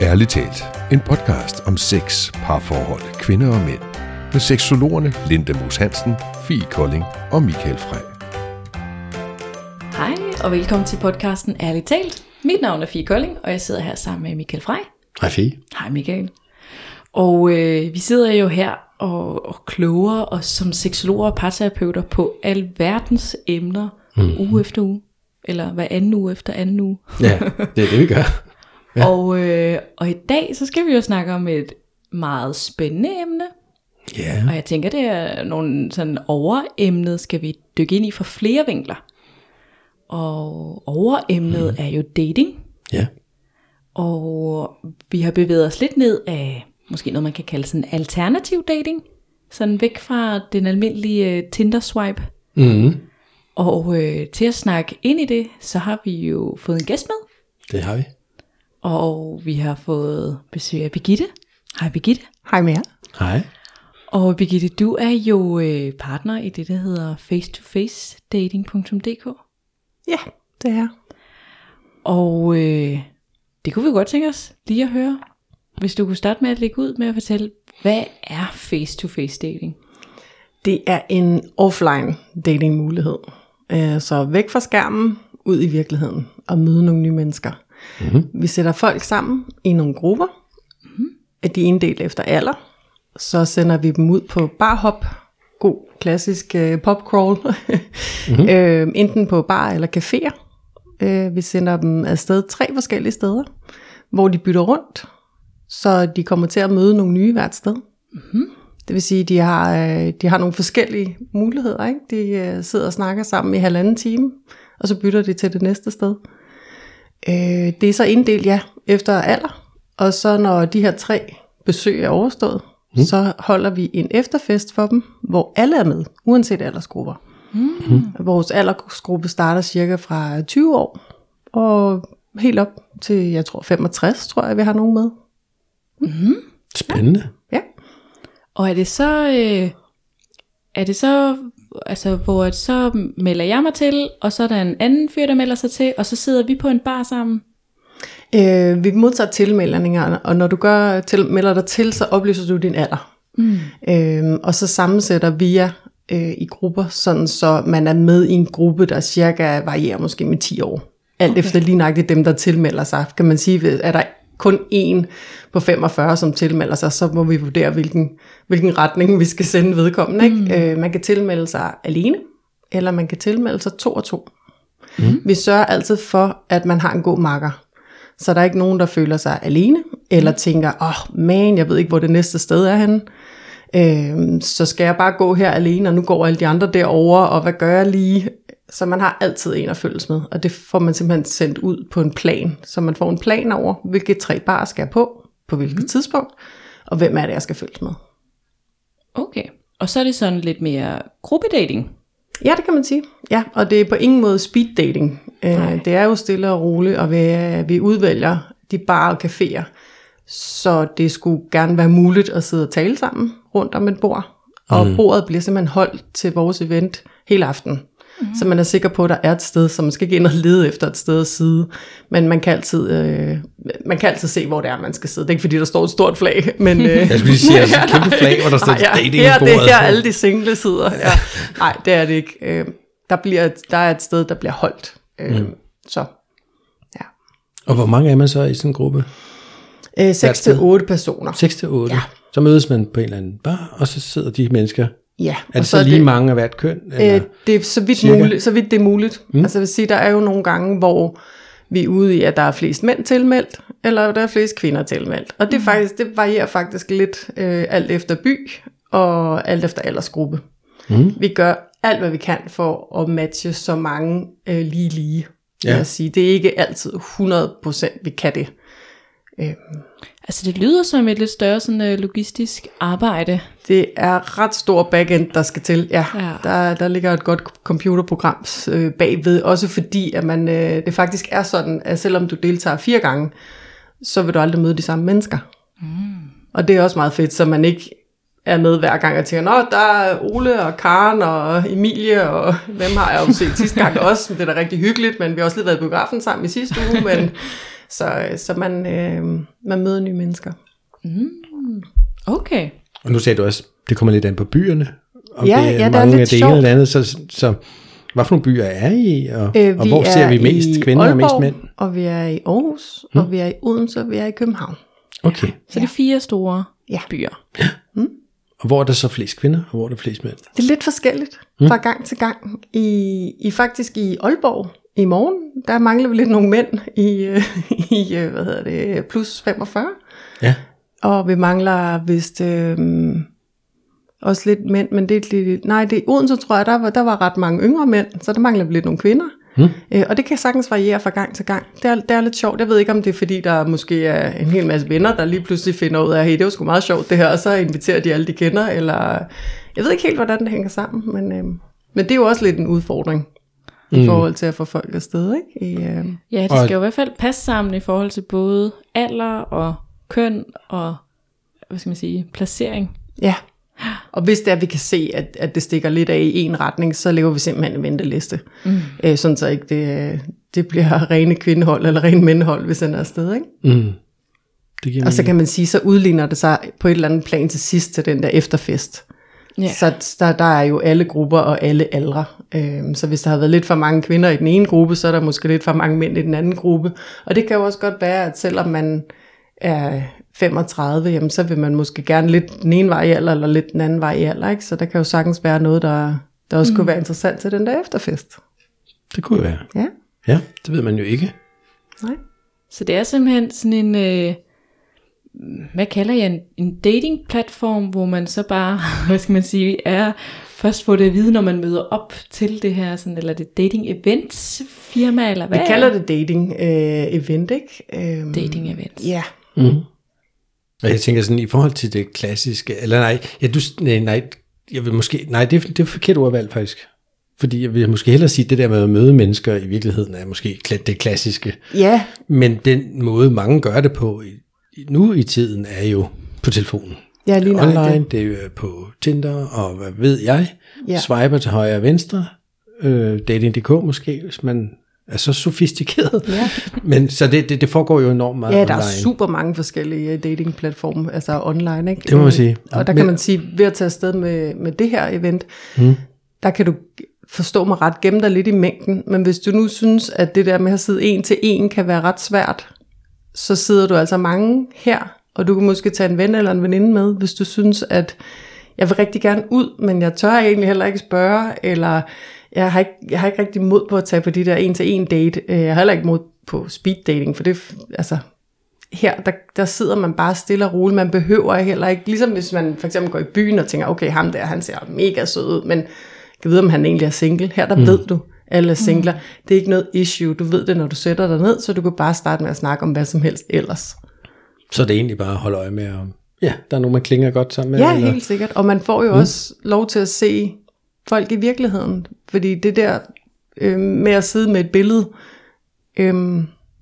Ærligt talt, en podcast om sex, parforhold, kvinder og mænd. Med seksologerne Linda Moos Hansen, Fie Kolding og Michael Frey. Hej og velkommen til podcasten Ærligt talt. Mit navn er Fie Kolding, og jeg sidder her sammen med Michael Frey. Hej Fie. Hej Michael. Og øh, vi sidder jo her og, og kloger os som seksologer og parterapeuter på alverdens emner mm. uge efter uge. Eller hver anden uge efter anden uge. Ja, det er det vi gør. Ja. Og, øh, og i dag så skal vi jo snakke om et meget spændende emne. Ja. Og jeg tænker, det er nogle sådan overemnet, skal vi dykke ind i fra flere vinkler. Og overemnet mm. er jo dating. Ja. Og vi har bevæget os lidt ned af måske noget, man kan kalde sådan alternativ dating. Sådan væk fra den almindelige uh, Tinder-swipe. Mm. Og øh, til at snakke ind i det, så har vi jo fået en gæst med. Det har vi. Og vi har fået besøg af Birgitte. Hej Birgitte. Hej med jer. Hej. Og Birgitte, du er jo øh, partner i det, der hedder face-to-face-dating.dk. Ja, det er Og øh, det kunne vi godt tænke os lige at høre. Hvis du kunne starte med at lægge ud med at fortælle, hvad er face-to-face dating? Det er en offline dating mulighed. Øh, Så væk fra skærmen, ud i virkeligheden og møde nogle nye mennesker. Mm-hmm. Vi sætter folk sammen i nogle grupper. Mm-hmm. De er inddelt efter alder. Så sender vi dem ud på barhop. God klassisk uh, popcrawl. mm-hmm. øh, enten på bar eller caféer. Øh, vi sender dem afsted tre forskellige steder, hvor de bytter rundt. Så de kommer til at møde nogle nye hvert sted. Det vil sige, at de har, øh, de har nogle forskellige muligheder. Ikke? De øh, sidder og snakker sammen i halvanden time, og så bytter de til det næste sted. Øh, Det er så inddelt, ja, efter alder. Og så når de her tre besøg er overstået, mm. så holder vi en efterfest for dem, hvor alle er med, uanset aldersgrupper. Mm. Vores aldersgruppe starter cirka fra 20 år, og helt op til, jeg tror, 65, tror jeg, vi har nogen med. Spændende. Ja. Og er det så, øh, er det så, altså hvor at så melder jeg mig til, og så er der en anden fyr, der melder sig til, og så sidder vi på en bar sammen? Øh, vi modtager tilmeldingerne, og når du gør til, melder dig til, så oplyser du din alder. Mm. Øh, og så sammensætter vi jer øh, i grupper, sådan så man er med i en gruppe, der cirka varierer måske med 10 år. Alt okay. efter lige nøjagtigt dem, der tilmelder sig. Kan man sige, er der kun en på 45, som tilmelder sig, så må vi vurdere, hvilken, hvilken retning vi skal sende vedkommende. Ikke? Øh, man kan tilmelde sig alene, eller man kan tilmelde sig to og to. Mm. Vi sørger altid for, at man har en god makker. Så der er ikke nogen, der føler sig alene, eller tænker, åh oh, man, jeg ved ikke, hvor det næste sted er henne. Øhm, så skal jeg bare gå her alene, og nu går alle de andre derover og hvad gør jeg lige? Så man har altid en at følges med, og det får man simpelthen sendt ud på en plan. Så man får en plan over, hvilke tre bar skal jeg på, på hvilket mm. tidspunkt, og hvem er det, jeg skal følges med. Okay. Og så er det sådan lidt mere gruppedating. Ja, det kan man sige. Ja, og det er på ingen måde speed dating. Nej. Øh, det er jo stille og roligt, og vi, vi udvælger de barer og caféer. Så det skulle gerne være muligt at sidde og tale sammen rundt om et bord. Og mm. bordet bliver simpelthen holdt til vores event hele aften. Mm. Så man er sikker på, at der er et sted, så man skal ikke ind og lede efter et sted at sidde. Men man kan altid, øh, man kan altid se, hvor det er, man skal sidde. Det er ikke fordi, der står et stort flag, men... Øh, Jeg skulle lige sige, altså et kæmpe flag, hvor der står ja, dating her, det er her alle de single sidder. Ja. Nej, det er det ikke. Øh, der, bliver, et- der er et sted, der bliver holdt. Øh, mm. Så ja. Og hvor mange er man så i sådan en gruppe? Øh, 6 til 8 personer. 6 til 8. Ja. Så mødes man på en eller anden bar, og så sidder de mennesker. Ja, Er det så, lige mange af hvert køn? Eller? Øh, det er så vidt, Cirka? muligt, så vidt det er muligt. Mm. Altså jeg vil sige, der er jo nogle gange, hvor vi er ude i, at der er flest mænd tilmeldt, eller der er flest kvinder tilmeldt. Og det, er faktisk, det varierer faktisk lidt øh, alt efter by, og alt efter aldersgruppe. Mm. Vi gør alt, hvad vi kan for at matche så mange øh, lige lige. Ja. Jeg sige. Det er ikke altid 100% vi kan det. Øh, Altså det lyder som et lidt større sådan, øh, logistisk arbejde. Det er ret stor backend, der skal til. Ja, Ja. Der, der ligger et godt computerprogram øh, bagved. Også fordi, at man, øh, det faktisk er sådan, at selvom du deltager fire gange, så vil du aldrig møde de samme mennesker. Mm. Og det er også meget fedt, så man ikke er med hver gang og tænker, nå, der er Ole og Karen og Emilie, og dem har jeg jo set sidste gang også, det er da rigtig hyggeligt, men vi har også lige været i biografen sammen i sidste uge, men Så, så man, øh, man møder nye mennesker. Okay. Og nu sagde du også, det kommer lidt an på byerne. Om Ja, det er ja, det er mange lidt af det ene eller andet. Så, så hvad for nogle byer er I? Og, Øh, og hvor ser vi mest kvinder Aalborg, og mest mænd? og vi er i Aarhus, mm. og vi er i Odense, og vi er i København. Okay. Så det er fire store Ja. byer. Og hvor er der så flest kvinder, og hvor er der flest mænd? Det er lidt forskelligt fra gang til gang. I, i faktisk i Aalborg i morgen, der mangler vi lidt nogle mænd i, øh, i øh, hvad hedder det, plus 45. Ja. Og vi mangler vist øh, også lidt mænd, men det er lidt, nej, det er Odense, tror jeg, der var, der var ret mange yngre mænd, så der mangler vi lidt nogle kvinder. Mm. Øh, og det kan sagtens variere fra gang til gang. Det er, det er lidt sjovt. Jeg ved ikke, om det er fordi, der måske er en hel masse venner, der lige pludselig finder ud af, hey, det var sgu meget sjovt det her, og så inviterer de alle, de kender, eller jeg ved ikke helt, hvordan det hænger sammen, men, øh, men det er jo også lidt en udfordring i forhold til at få folk afsted, ikke? I, øh, Ja, det Og- skal jo i hvert fald passe sammen i forhold til både alder og køn og, hvad skal man sige, placering. Ja, og hvis det er, at vi kan se, at, at det stikker lidt af i en retning, så laver vi simpelthen en venteliste. Mm. Øh, sådan så ikke det, det bliver rene kvindehold eller rene mændehold, hvis den er afsted. Ikke? Mm. Det giver Og så kan man sige, så udligner det sig på et eller andet plan til sidst til den der efterfest. Ja. Så der, der er jo alle grupper og alle aldre. Øhm, så hvis der har været lidt for mange kvinder i den ene gruppe, så er der måske lidt for mange mænd i den anden gruppe. Og det kan jo også godt være, at selvom man er 35, jamen, så vil man måske gerne lidt den ene vej i alder, eller lidt den anden vej i alder. Ikke? Så der kan jo sagtens være noget, der, der også mm. kunne være interessant til den der efterfest. Det kunne være. Ja, Ja, det ved man jo ikke. nej. Så det er simpelthen sådan en, øh, hvad kalder jeg en, en dating-platform, hvor man så bare, hvad skal man sige, er først få det at vide, når man møder op til det her, sådan, eller det dating-events firma, eller hvad Vi er kalder det dating øh, event, ikke? Øhm, Dating-events. Ja, Mm. Og jeg tænker sådan, i forhold til det klassiske, eller nej, ja, du, nej, nej, jeg vil måske, nej, det, er- det er forkert ordvalg faktisk. Fordi jeg vil måske hellere sige, at det der med at møde mennesker i virkeligheden er måske det klassiske. ja, Men den måde, mange gør det på nu i tiden, er jo på telefonen. ja lige nøjagtigt. Online, det er jo på Tinder, og hvad ved jeg, Ja. swiper til højre og venstre, øh, dating.dk måske, hvis man er så sofistikeret. Ja. Men så det, det, det foregår jo enormt meget Ja, der er online. super mange forskellige øh, datingplatforme, altså online, ikke? Det må man sige. Og der kan man sige, ved at tage afsted med, med det her event, mm. der kan du forstå mig ret, gemme dig lidt i mængden, men hvis du nu synes, at det der med at sidde en til en kan være ret svært, så sidder du altså mange her, og du kan måske tage en ven eller en veninde med, hvis du synes, at jeg vil rigtig gerne ud, men jeg tør egentlig heller ikke spørge, eller jeg har ikke, jeg har ikke rigtig mod på at tage på de der en til en date. Øh, Jeg har heller ikke mod på speed dating, for det, altså, her, der, der sidder man bare stille og roligt. Man behøver heller ikke, ligesom hvis man for eksempel går i byen og tænker, okay, ham der, han ser mega sød ud, men kan vide, om han egentlig er single. Her, der mm. ved du, alle er singler. Mm. Det er ikke noget issue. Du ved det, når du sætter dig ned, så du kan bare starte med at snakke om hvad som helst ellers. Så det er egentlig bare at holde øje med, om ja, der er nogen, man klinger godt sammen med. Ja, eller? helt sikkert. Og man får jo mm. også lov til at se folk i virkeligheden. Fordi det der øh, med at sidde med et billede, øh,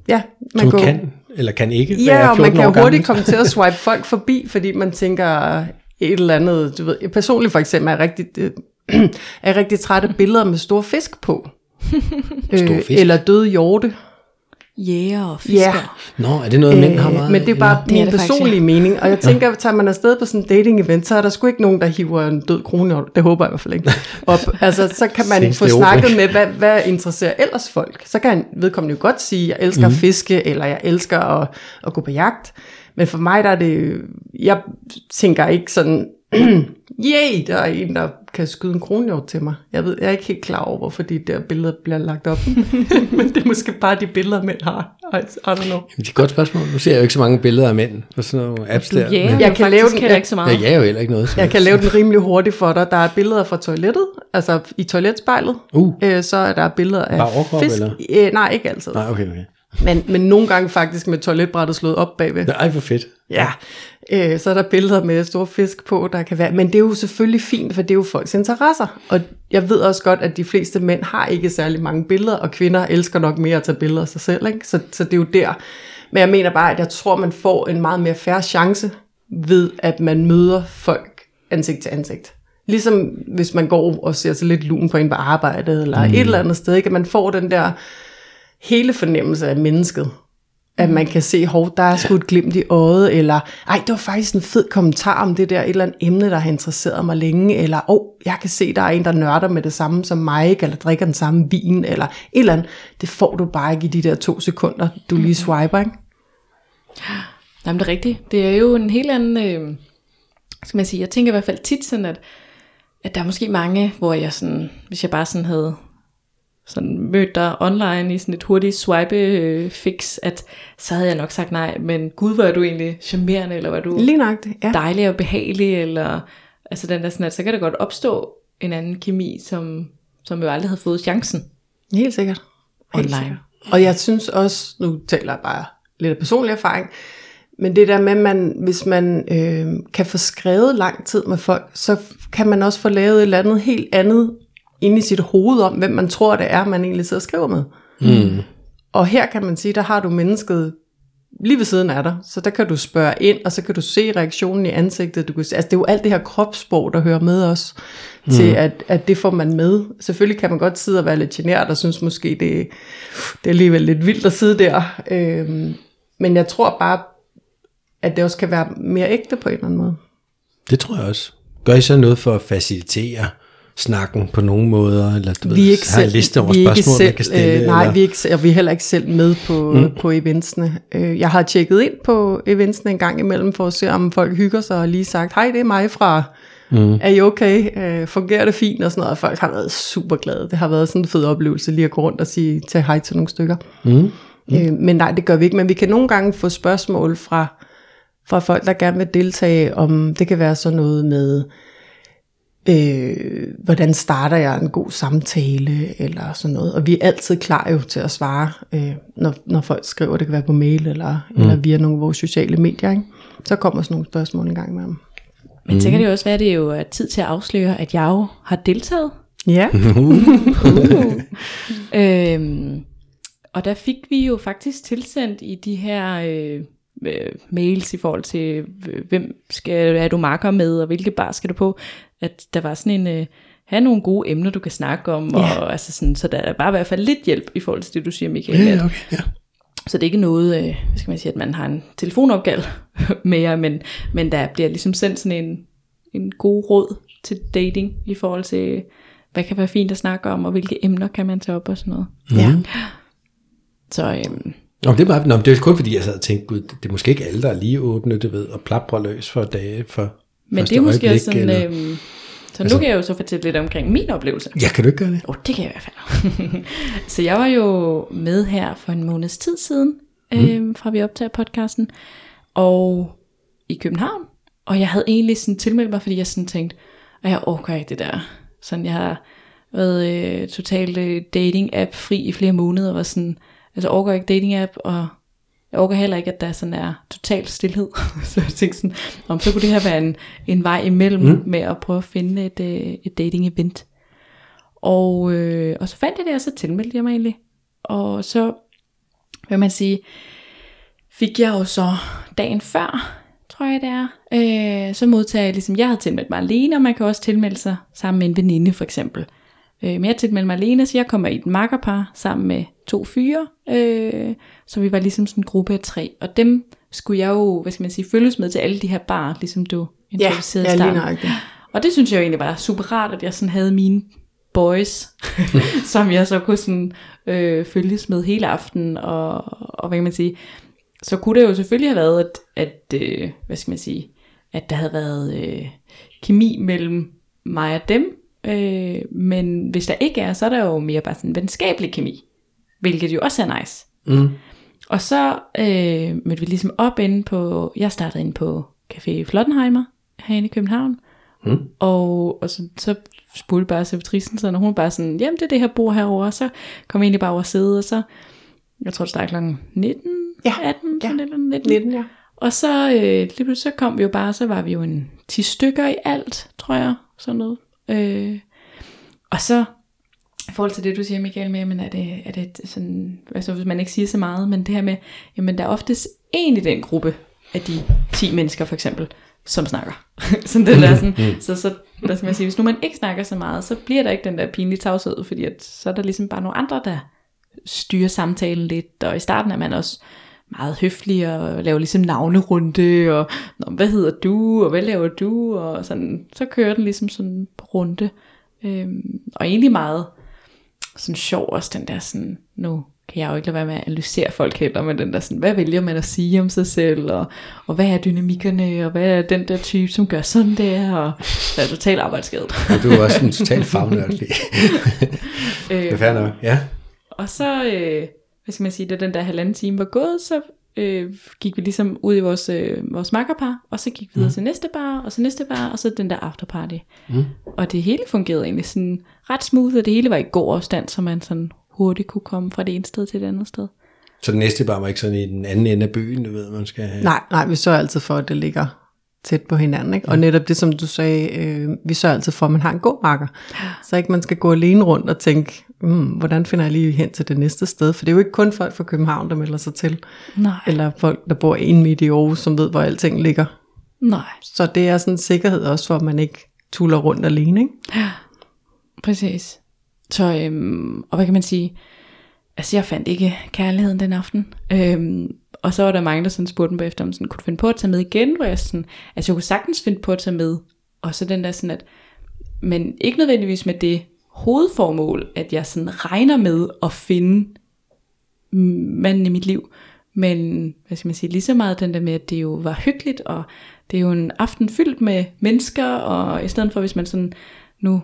ja, man Som går, kan, eller kan ikke Ja, være og man 14 kan jo hurtigt gammel. komme til at swipe folk forbi, fordi man tænker et eller andet, du ved, jeg personligt for eksempel er rigtig, øh, er rigtig træt af billeder med store fisk på. Øh, fisk? Eller døde hjorte. Jæger og fisker. Nå, er det noget, mænd har meget Øh, men det er bare Det er min det faktisk, personlige mening. Og jeg tænker, tager man afsted på sådan en dating-event, så er der sgu ikke nogen, der hiver en død krone, det håber jeg i hvert fald ikke, op. Altså, så kan man få snakket med, hvad, hvad interesserer ellers folk. Så kan vedkommende jo godt sige, jeg elsker mm. Mhm. at fiske, eller jeg elsker at, at gå på jagt. Men for mig, der er det, jeg tænker ikke sådan, yay, der er en, der kan skyde en kronhjort til mig. Jeg, ved, jeg er ikke helt klar over, hvorfor de der billeder bliver lagt op. Men det er måske bare de billeder, mænd har. I, I don't know. Jamen, det er et godt spørgsmål. Nu ser jeg jo ikke så mange billeder af mænd på sådan nogle apps Du der. jæger men jeg Jeg kan lave den- jeg- ikke så meget. Jeg jager jo heller ikke noget. Jeg kan lave den rimelig hurtigt for dig. Der er billeder fra toilettet, altså i toiletspejlet. Uh. Øh, så er der billeder af Bare overkrop, fisk. eller? Øh, nej, ikke altid. Nej, okay, okay. Men, men nogle gange faktisk med toiletbrættet slået op bagved. Ej, hvor fedt. Ja, øh, så er der billeder med store fisk på, der kan være. Men det er jo selvfølgelig fint, for det er jo folks interesser. Og jeg ved også godt, at de fleste mænd har ikke særlig mange billeder, og kvinder elsker nok mere at tage billeder af sig selv. Ikke? Så, så det er jo der. Men jeg mener bare, at jeg tror, man får en meget mere færre chance ved, at man møder folk ansigt til ansigt. Ligesom hvis man går og ser sig lidt lun på en på arbejdet, eller mm. et eller andet sted, ikke? at man får den der hele fornemmelse af mennesket. At man kan se, hov, der er sgu et glimt i øjet, eller ej, det var faktisk en fed kommentar om det der, et eller andet emne, der har interesseret mig længe, eller åh, oh, jeg kan se, der er en, der nørder med det samme som mig, ikke? eller drikker den samme vin, eller et eller andet. Det får du bare ikke i de der to sekunder, du lige swiper, ikke? Jamen det er rigtigt. Det er jo en helt anden, øh, skal man sige, jeg tænker i hvert fald tit sådan, at, at der er måske mange, hvor jeg sådan, hvis jeg bare sådan havde sådan mødt dig online i sådan et hurtigt swipe øh, fix, at så havde jeg nok sagt nej, men gud, er du egentlig charmerende, eller var du Lige nok det, ja. dejlig og behagelig, eller altså den der sådan, at så kan der godt opstå en anden kemi, som, som jo aldrig havde fået chancen Helt sikkert. Helt online. sikkert. Og jeg synes også, nu taler jeg bare lidt af personlig erfaring, men det der med, man, hvis man øh, kan få skrevet lang tid med folk, så kan man også få lavet et eller andet helt andet inde i sit hoved om, hvem man tror, det er, man egentlig sidder og skriver med. Mm. Og her kan man sige, der har du mennesket lige ved siden af dig, så der kan du spørge ind, og så kan du se reaktionen i ansigtet. Du kan, altså det er jo alt det her kropssprog, der hører med os, til at, at det får man med. Selvfølgelig kan man godt sidde og være lidt genert, og synes måske, det, det er alligevel lidt vildt at sidde der. Øhm, men jeg tror bare, at det også kan være mere ægte på en eller anden måde. Det tror jeg også. Gør I så noget for at facilitere snakken på nogle måder? Eller du vi ved, ikke har en selv, liste over vi er ikke spørgsmål, selv, man kan stille? øh, nej, eller? vi er, ikke, og vi er heller ikke selv med på, mm. på eventsene. Øh, jeg har tjekket ind på eventsene en gang imellem, for at se, om folk hygger sig, og lige sagt, hej, det er mig fra, mm. er I okay? Øh, fungerer det fint? Og sådan noget, og folk har været super glade. Det har været sådan en fed oplevelse, lige at gå rundt og sige til hej til nogle stykker. Mm. Mm. Øh, men nej, det gør vi ikke, men vi kan nogle gange få spørgsmål fra, fra folk, der gerne vil deltage, om det kan være sådan noget med, øh, hvordan starter jeg en god samtale, eller sådan noget. Og vi er altid klar jo til at svare, øh, når, når folk skriver, det kan være på mail, eller, mm. eller via nogle af vores sociale medier. Ikke? Så kommer sådan nogle spørgsmål en gang med dem. Men så kan det jo også være, at det jo er tid til at afsløre, at jeg jo har deltaget. Ja, Øhm, og der fik vi jo faktisk tilsendt i de her øh, øh, mails i forhold til, øh, hvem skal er du marker med, og hvilke bar skal du på, at der var sådan en, øh, have nogle gode emner, du kan snakke om, Ja. og altså sådan, så der er bare i hvert fald lidt hjælp i forhold til det, du siger, Michael. Ja, okay, ja. Så det er ikke noget, øh, hvad skal man sige, at man har en telefonopgave mere, men, men der bliver ligesom sendt sådan en, en god råd til dating i forhold til, hvad kan være fint at snakke om, og hvilke emner kan man tage op og sådan noget. ja. Så øhm, Nå, det, er bare, nå, det er kun fordi, jeg sad og tænkte, gud, det er måske ikke alle, der er lige åbne, du ved, og plaprer løs for dage for Men det er måske også sådan, eller- øhm, så Altså- altså, nu kan jeg jo så fortælle lidt omkring min oplevelse. Ja, kan du ikke gøre det? Oh, det kan jeg i hvert fald. så jeg var jo med her for en måneds tid siden, øhm, fra vi optager podcasten, og i København. Og jeg havde egentlig sådan tilmeldt mig, fordi jeg sådan tænkte, at jeg orker ikke det der. Sådan, jeg har været øh, totalt øh, dating-app fri i flere måneder, og var sådan, altså orker ikke dating-app, og jeg orker heller ikke, at der sådan er total stillhed. så jeg tænkte sådan, om så kunne det her være en, en vej imellem mm. med at prøve at finde et, øh, et dating-event. Og, øh, og så fandt jeg det, og så tilmeldte jeg mig egentlig. Og så, hvad man sige, fik jeg jo så dagen før, tror jeg det er, øh, så modtager jeg ligesom, jeg havde tilmeldt mig alene, og man kan også tilmelde sig sammen med en veninde for eksempel. Øh, men jeg tilmeldte mig alene, så jeg kommer i et makkerpar sammen med to fyre, øh, så vi var ligesom sådan en gruppe af tre, og dem skulle jeg jo, hvad skal man sige, følges med til alle de her barer, ligesom du Ja, introducerede i ja lige nøjagtigt. Og det synes jeg jo egentlig var super rart, at jeg sådan havde mine boys, som jeg så kunne sådan, øh, følges med hele aftenen, og, og hvad kan man sige, så kunne det jo selvfølgelig have været, at, at øh, hvad skal man sige, at der havde været øh, kemi mellem mig og dem, øh, men hvis der ikke er, så er der jo mere bare sådan venskabelig kemi, hvilket jo også er nice. Mm. Og så øh, mødte vi ligesom op inde på, jeg startede inde på Café Flottenheimer herinde i København, Mm. og, og så, så spurgte bare servitrisen sådan, og hun bare sådan, jamen det er det her bord herovre, og så kom jeg egentlig bare over at sidde, og så, jeg tror det startede klokken 19, Ja, 18, ja. sådan lidt, 19. 19, ja. Og så, øh, lige pludselig så kom vi jo bare, så var vi jo en 10 stykker i alt, tror jeg, sådan noget. Øh, og så, i forhold til det, du siger, Michael, med, men er det, er det sådan, altså hvis man ikke siger så meget, men det her med, jamen der er oftest en i den gruppe af de 10 mennesker for eksempel, som snakker. sådan det der, sådan, så, så, hvad skal man sige, hvis nu man ikke snakker så meget, så bliver der ikke den der pinlige tavshed, fordi at, så er der ligesom bare nogle andre, der styrer samtalen lidt, og i starten er man også meget høflig og laver ligesom navnerunde, og Nå, hvad hedder du, og hvad laver du, og sådan, så kører den ligesom sådan på runde. Øhm, og egentlig meget sådan sjov også, den der sådan, nu kan jeg jo ikke lade være med at analysere folk heller, men den der sådan, hvad vælger man at sige om sig selv, og, og hvad er dynamikkerne, og hvad er den der type, som gør sådan der, og så er totalt arbejdsskadet. Og du er også en total fagnørdelig. det er fair nok, ja. Og så, øh, hvad skal man sige, da den der halvanden time var gået, så øh, gik vi ligesom ud i vores, øh, vores makkerpar, og så gik vi videre mm. til næste bar, og så næste bar, og så den der afterparty. Mm. Og det hele fungerede egentlig sådan ret smooth, og det hele var i god afstand, så man sådan hurtigt kunne komme fra det ene sted til det andet sted. Så den næste bar var ikke sådan i den anden ende af byen, du ved, man skal have? Nej, nej, vi sørger altid for, at det ligger tæt på hinanden. Ikke? Og netop det, som du sagde, øh, vi sørger altid for, at man har en god marker. Så ikke man skal gå alene rundt og tænke, mm, hvordan finder jeg lige hen til det næste sted? For det er jo ikke kun folk fra København, der melder sig til. Nej. Eller folk, der bor en midt i Aarhus, som ved, hvor alting ligger. Nej. Så det er sådan en sikkerhed også, for at man ikke tuller rundt alene. Ikke? Ja, præcis. Så, øhm, og hvad kan man sige? Altså, jeg fandt ikke kærligheden den aften. Øhm, og så var der mange, der sådan spurgte mig bagefter, om sådan, kunne du finde på at tage med igen? Hvor jeg sådan, altså jeg kunne sagtens finde på at tage med. Og så den der sådan, at, men ikke nødvendigvis med det hovedformål, at jeg sådan regner med at finde manden i mit liv. Men, hvad skal man sige, lige så meget den der med, at det jo var hyggeligt, og det er jo en aften fyldt med mennesker, og i stedet for, hvis man sådan, nu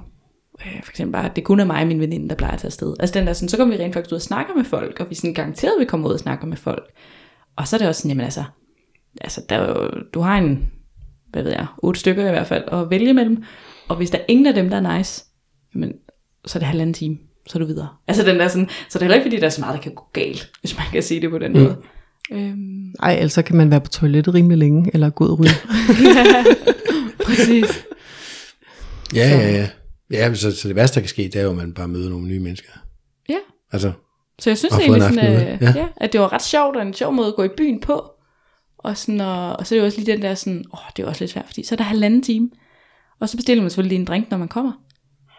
øh, for eksempel bare, at det kun er mig og min veninde, der plejer at tage afsted. Altså den der sådan, så kommer vi rent faktisk ud og snakker med folk, og vi sådan garanteret, at vi kommer ud og snakker med folk. Og så er det også sådan, jamen altså, altså der jo, du har en, hvad ved jeg, otte stykker i hvert fald, at vælge mellem, og hvis der er ingen af dem, der er nice, jamen, så er det halvanden time, så er du videre. Altså den der sådan, så det er heller ikke fordi, der er så meget, der kan gå galt, hvis man kan sige det på den mm. måde. Øhm. Ej, ellers kan man være på toilettet rimelig længe, eller gå ud og ryge. ja, præcis. Ja, ja, ja. Ja, så, så det værste, der kan ske, det er jo, at man bare møder nogle nye mennesker. Ja. Altså, Så jeg synes egentlig, en sådan, ud øh, ja. Ja. at det var ret sjovt, og en sjov måde at gå i byen på. Og, sådan, og, og så er det jo også lige den der sådan, åh, det er også lidt svært, fordi så er der halvanden time. Og så bestiller man selvfølgelig lige en drink, når man kommer.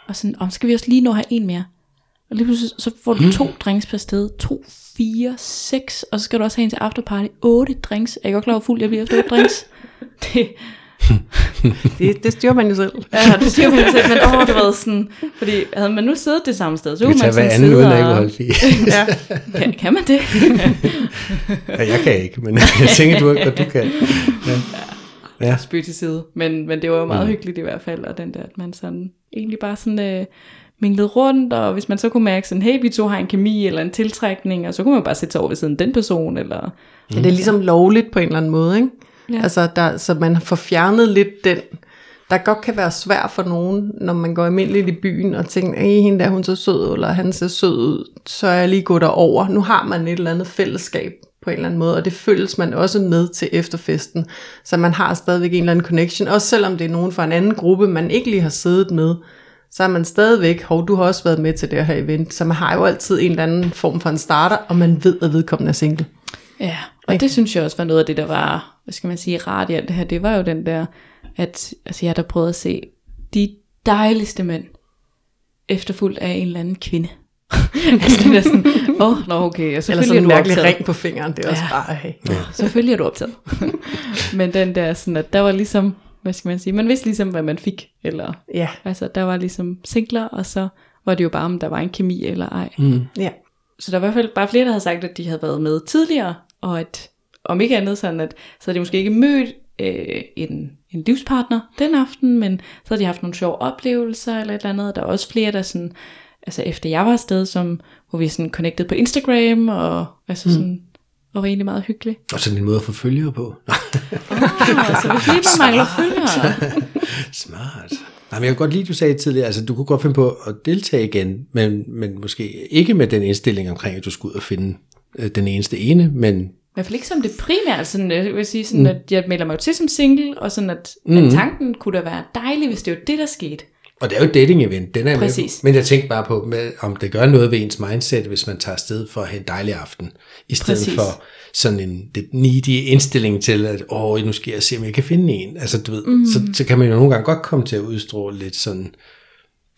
Og sådan, om skal vi også lige nå at have en mere? Og lige pludselig, så får du to drinks per sted. To, fire, seks. Og så skal du også have en til afterparty. Otte drinks. Er jeg godt klar, hvor fuld jeg bliver efter otte drinks? Det, det, det styrer man jo selv. ja, det siger man jo selv, men åh, det var sådan, fordi havde man nu siddet det samme sted, så kunne man sådan anden sidde uden og... Ja. Kan, kan man det? ja, jeg kan ikke, men jeg tænker, du godt du kan. Ja. Ja. spøg til side. Men, men det var jo meget mm. hyggeligt i hvert fald, og den der, at man sådan egentlig bare sådan øh, minglede rundt, og hvis man så kunne mærke sådan, hey, vi to har en kemi eller en tiltrækning, og så kunne man bare sætte sig over ved siden den person, eller... Ja, det er ligesom lovligt på en eller anden måde, ikke? Ja. Altså, der, så man får fjernet lidt den, der godt kan være svært for nogen, når man går almindeligt i byen og tænker, hey, hende der, hun ser sød, eller han ser sød ud, så er jeg lige gået derover. Nu har man et eller andet fællesskab på en eller anden måde, og det føles man også med til efterfesten. Så man har stadigvæk en eller anden connection, også selvom det er nogen fra en anden gruppe, man ikke lige har siddet med, så er man stadigvæk, hov, du har også været med til det her event, så man har jo altid en eller anden form for en starter, og man ved, at vedkommende er single. Ja, og det synes jeg også var noget af det, der var, hvad skal man sige, rart i alt det her. Det var jo den der, at altså jeg der prøvede at se de dejligste mænd, efterfulgt af en eller anden kvinde. altså det er sådan, åh, oh, nå okay, og Eller sådan er en mærkelig optaget. ring på fingeren, det er også Ja. bare, hey. Ja. Selvfølgelig er du optaget. Men den der sådan, at der var ligesom, hvad skal man sige, man vidste ligesom, hvad man fik. Eller, Ja, altså der var ligesom singler, og så var det jo bare, om der var en kemi eller ej. Mm. ja. Så der var i hvert fald bare flere, der havde sagt, at de havde været med tidligere, og at om ikke andet sådan, at så havde de måske ikke mødt øh, en, en livspartner den aften, men så havde de haft nogle sjove oplevelser eller et eller andet. Der var også flere, der sådan, altså efter jeg var afsted, som, hvor vi sådan connected på Instagram, og altså sådan, og var egentlig meget hyggeligt. Og sådan en måde at få følgere på. Oh, så hvis lige man mangler følgere. Smart. Nej, men jeg kan godt lide, du sagde tidligere, altså du kunne godt finde på at deltage igen, men, men måske ikke med den indstilling omkring, at du skulle ud og finde øh, den eneste ene, men I hvert fald ikke som det primære, sådan, jeg vil sige sådan, mm. at jeg melder mig til som single, og sådan at, mm. at tanken kunne da være dejlig, hvis det var det, der skete. Og det er jo et dating-event, den er med Præcis. på. Men jeg tænkte bare på, med, om det gør noget ved ens mindset, hvis man tager afsted for at have en dejlig aften, i stedet Præcis. for sådan en lidt needy indstilling til, at åh, nu skal jeg se, om jeg kan finde en. Altså, du ved, mm. så, så kan man jo nogle gange godt komme til at udstråle lidt sådan,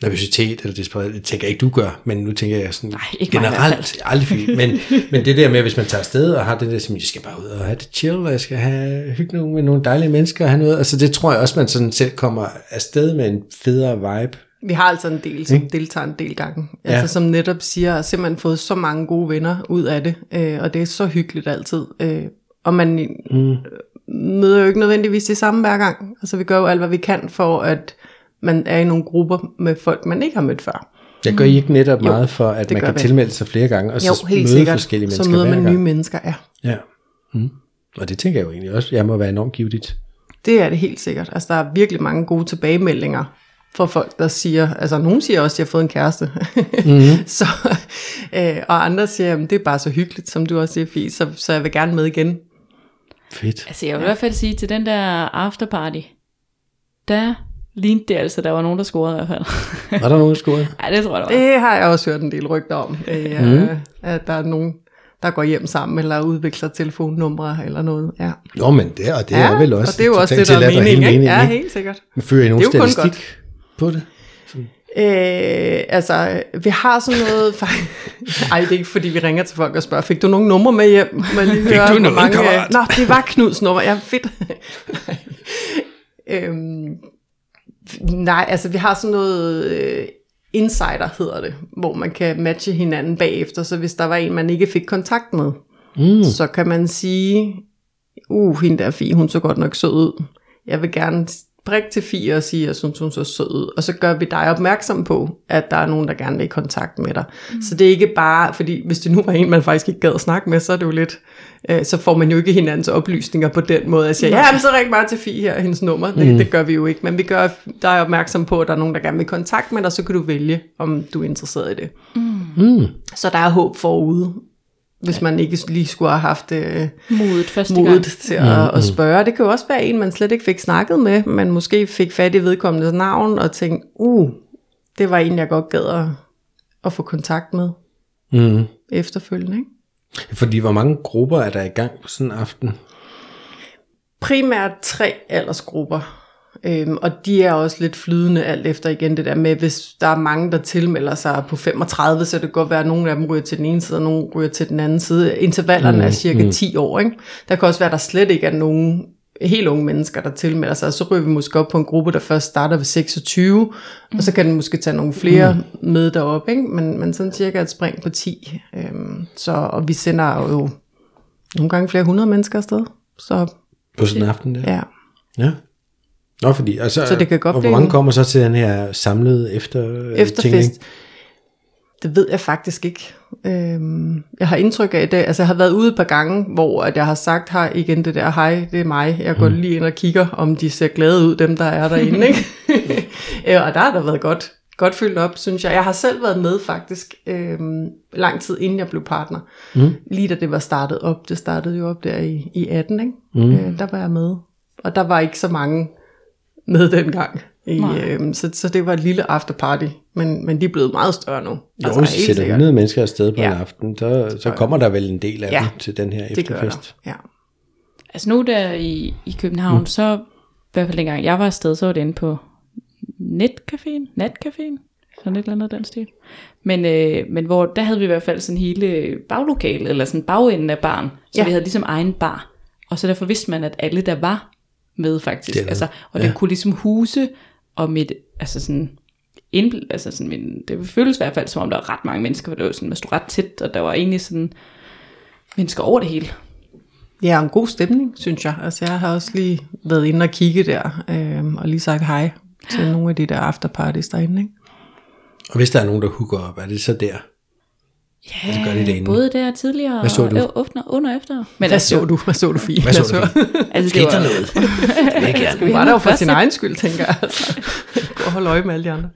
nervøsitet eller desperat. Det tænker jeg ikke, du gør, men nu tænker jeg sådan Nej, ikke generelt, aldrig fint. Men, men det der med, hvis man tager afsted og har det der, som jeg skal bare ud og have det chill, og jeg skal have hygge med nogle dejlige mennesker og have noget, altså det tror jeg også, man sådan selv kommer afsted med en federe vibe. Vi har altså en del, som deltager en del gange. Ja. Altså som netop siger, at simpelthen fået så mange gode venner ud af det. Øh, og det er så hyggeligt altid. Øh, og man mm. møder jo ikke nødvendigvis det samme hver gang. Altså vi gør jo alt, hvad vi kan for, at man er i nogle grupper med folk, man ikke har mødt før. Jeg gør I ikke netop meget for, at man kan vi. tilmelde sig flere gange, og Jo, så helt møde sikkert. forskellige mennesker Så møder man nye mennesker, ja. Ja. Mm. Og det tænker jeg jo egentlig også, jeg må være enormt givetigt. Det er det helt sikkert. Altså der er virkelig mange gode tilbagemeldinger fra folk, der siger, altså nogen siger også, at de har fået en kæreste. Mm-hmm. så, øh, og andre siger, at det er bare så hyggeligt, som du også siger, Fie, så, så jeg vil gerne med igen. Fedt. Altså jeg vil i hvert fald sige, til den der afterparty, der lignede det altså, der var nogen, der scorede i hvert fald. Var der nogen, der scorede? ja, det tror jeg, der var. Det har jeg også hørt en del rygter om, øh, mm. at der er nogen, der går hjem sammen, eller udvikler telefonnumre eller noget. Ja. Jo, men det, og det er vel også, og det er jo også det, der er meningen, helt ikke? Ja, meningen, helt sikkert. Men fører I nogen statistik på det? Øh, altså, vi har sådan noget... Ej, det er ikke fordi, vi ringer til folk og spørger, fik du nogle numre med hjem? Jeg lige høre, du hvor noget, kammerat? Nå, det var Knuds nummer. Ja, fedt. Øhm, nej, altså vi har sådan noget... Øh, insider hedder det, hvor man kan matche hinanden bagefter, så hvis der var en, man ikke fik kontakt med, mm. så kan man sige, uh, hende der Fie, hun så godt nok sød ud. Jeg vil gerne prikke til Fie og sige, at jeg synes, hun så sød ud. Og så gør vi dig opmærksom på, at der er nogen, der gerne vil i kontakt med dig. Mm. Så det er ikke bare, fordi hvis det nu var en, man faktisk ikke gad at snakke med, så er det jo lidt, øh, så får man jo ikke hinandens oplysninger på den måde. Jeg siger, ja, men så ring bare til Fie her, hendes nummer. Det, mm. det gør vi jo ikke, men vi gør dig opmærksom på, at der er nogen, der gerne vil i kontakt med dig, så kan du vælge, om du er interesseret i det. Mm. Så der er håb forude, hvis man ikke lige skulle have haft øh, Modet første modet gang. til at, at spørge. Det kan jo også være en, man slet ikke fik snakket med, men måske fik fat i vedkommendes navn og tænkte, uh, det var en, jeg godt gad at, at få kontakt med Mm. efterfølgende. Ikke? Fordi hvor mange grupper er der i gang på sådan en aften? Primært tre aldersgrupper, øhm, og de er også lidt flydende alt efter igen det der med, hvis der er mange, der tilmelder sig på 35, så det kan godt være, at nogle af dem ryger til den ene side, og nogle ryger til den anden side. Intervallerne mm, er cirka mm. 10 år. Ikke? Der kan også være, at der slet ikke er nogen helt unge mennesker, der tilmelder sig, og så ryger vi måske op på en gruppe, der først starter ved 26, mm. og så kan den måske tage nogle flere mm. med derop, ikke? Men, men sådan cirka et spring på 10. Øhm, så, og vi sender jo nogle gange flere hundrede mennesker afsted, så På sådan en aften der? ja. Ja. Nå, fordi, altså, Så det kan godt og hvor blive mange en- kommer så til den her samlede efter Efterfest. Det ved jeg faktisk ikke. Øhm, jeg har indtryk af det. Altså jeg har været ude et par gange, hvor at jeg har sagt her igen det der, hej, det er mig. Jeg går mm. lige ind og kigger, om de ser glade ud, dem der er derinde. Ikke? Øh, og der har der været godt, godt fyldt op, synes jeg. Jeg har selv været med faktisk, øhm, lang tid inden jeg blev partner. Mm. Lige da det var startet op. Det startede jo op der i, i 18, ikke? Mm. Øh, der var jeg med. Og der var ikke så mange med dengang. I, øhm, så, så det var et lille afterparty, men, men de er blevet meget større nu. Jo, altså, hvis sætter sikkert. 100 mennesker afsted på Ja. en aften, så, så kommer der vel en del af Ja, dem til den her Det gør efterfest. Ja. Altså nu der i, i København, mm. så i hvert fald dengang jeg var afsted, så var det inde på netcaféen, natcaféen, sådan et eller andet den stil. Men, øh, men hvor, der havde vi i hvert fald sådan hele baglokalet, eller sådan bagenden af baren, så ja. vi havde ligesom egen bar. Og så derfor vidste man, at alle der var med faktisk. Det altså, og ja. den kunne ligesom huse, og mit, altså sådan, ind, altså sådan min, det føles i hvert fald som om, der var ret mange mennesker, for det var sådan, man stod ret tæt, og der var egentlig sådan mennesker over det hele. ja, en god stemning, synes jeg. Altså jeg har også lige været inde og kigge der, øhm, og lige sagt hej til nogle af de der afterparties derinde. Ikke? Og hvis der er nogen, der hooker op, er det så der? Ja, det gør de derinde. både der tidligere Hvad så og du? og under, under og efter. Men Hvad så du? Hvad så du, Fie? Hvad så du? Fie? Altså, det var, noget? Det vil jeg gerne. Var der jo for sin egen skyld, tænker jeg. Altså. Gå og holde øje med alle de andre.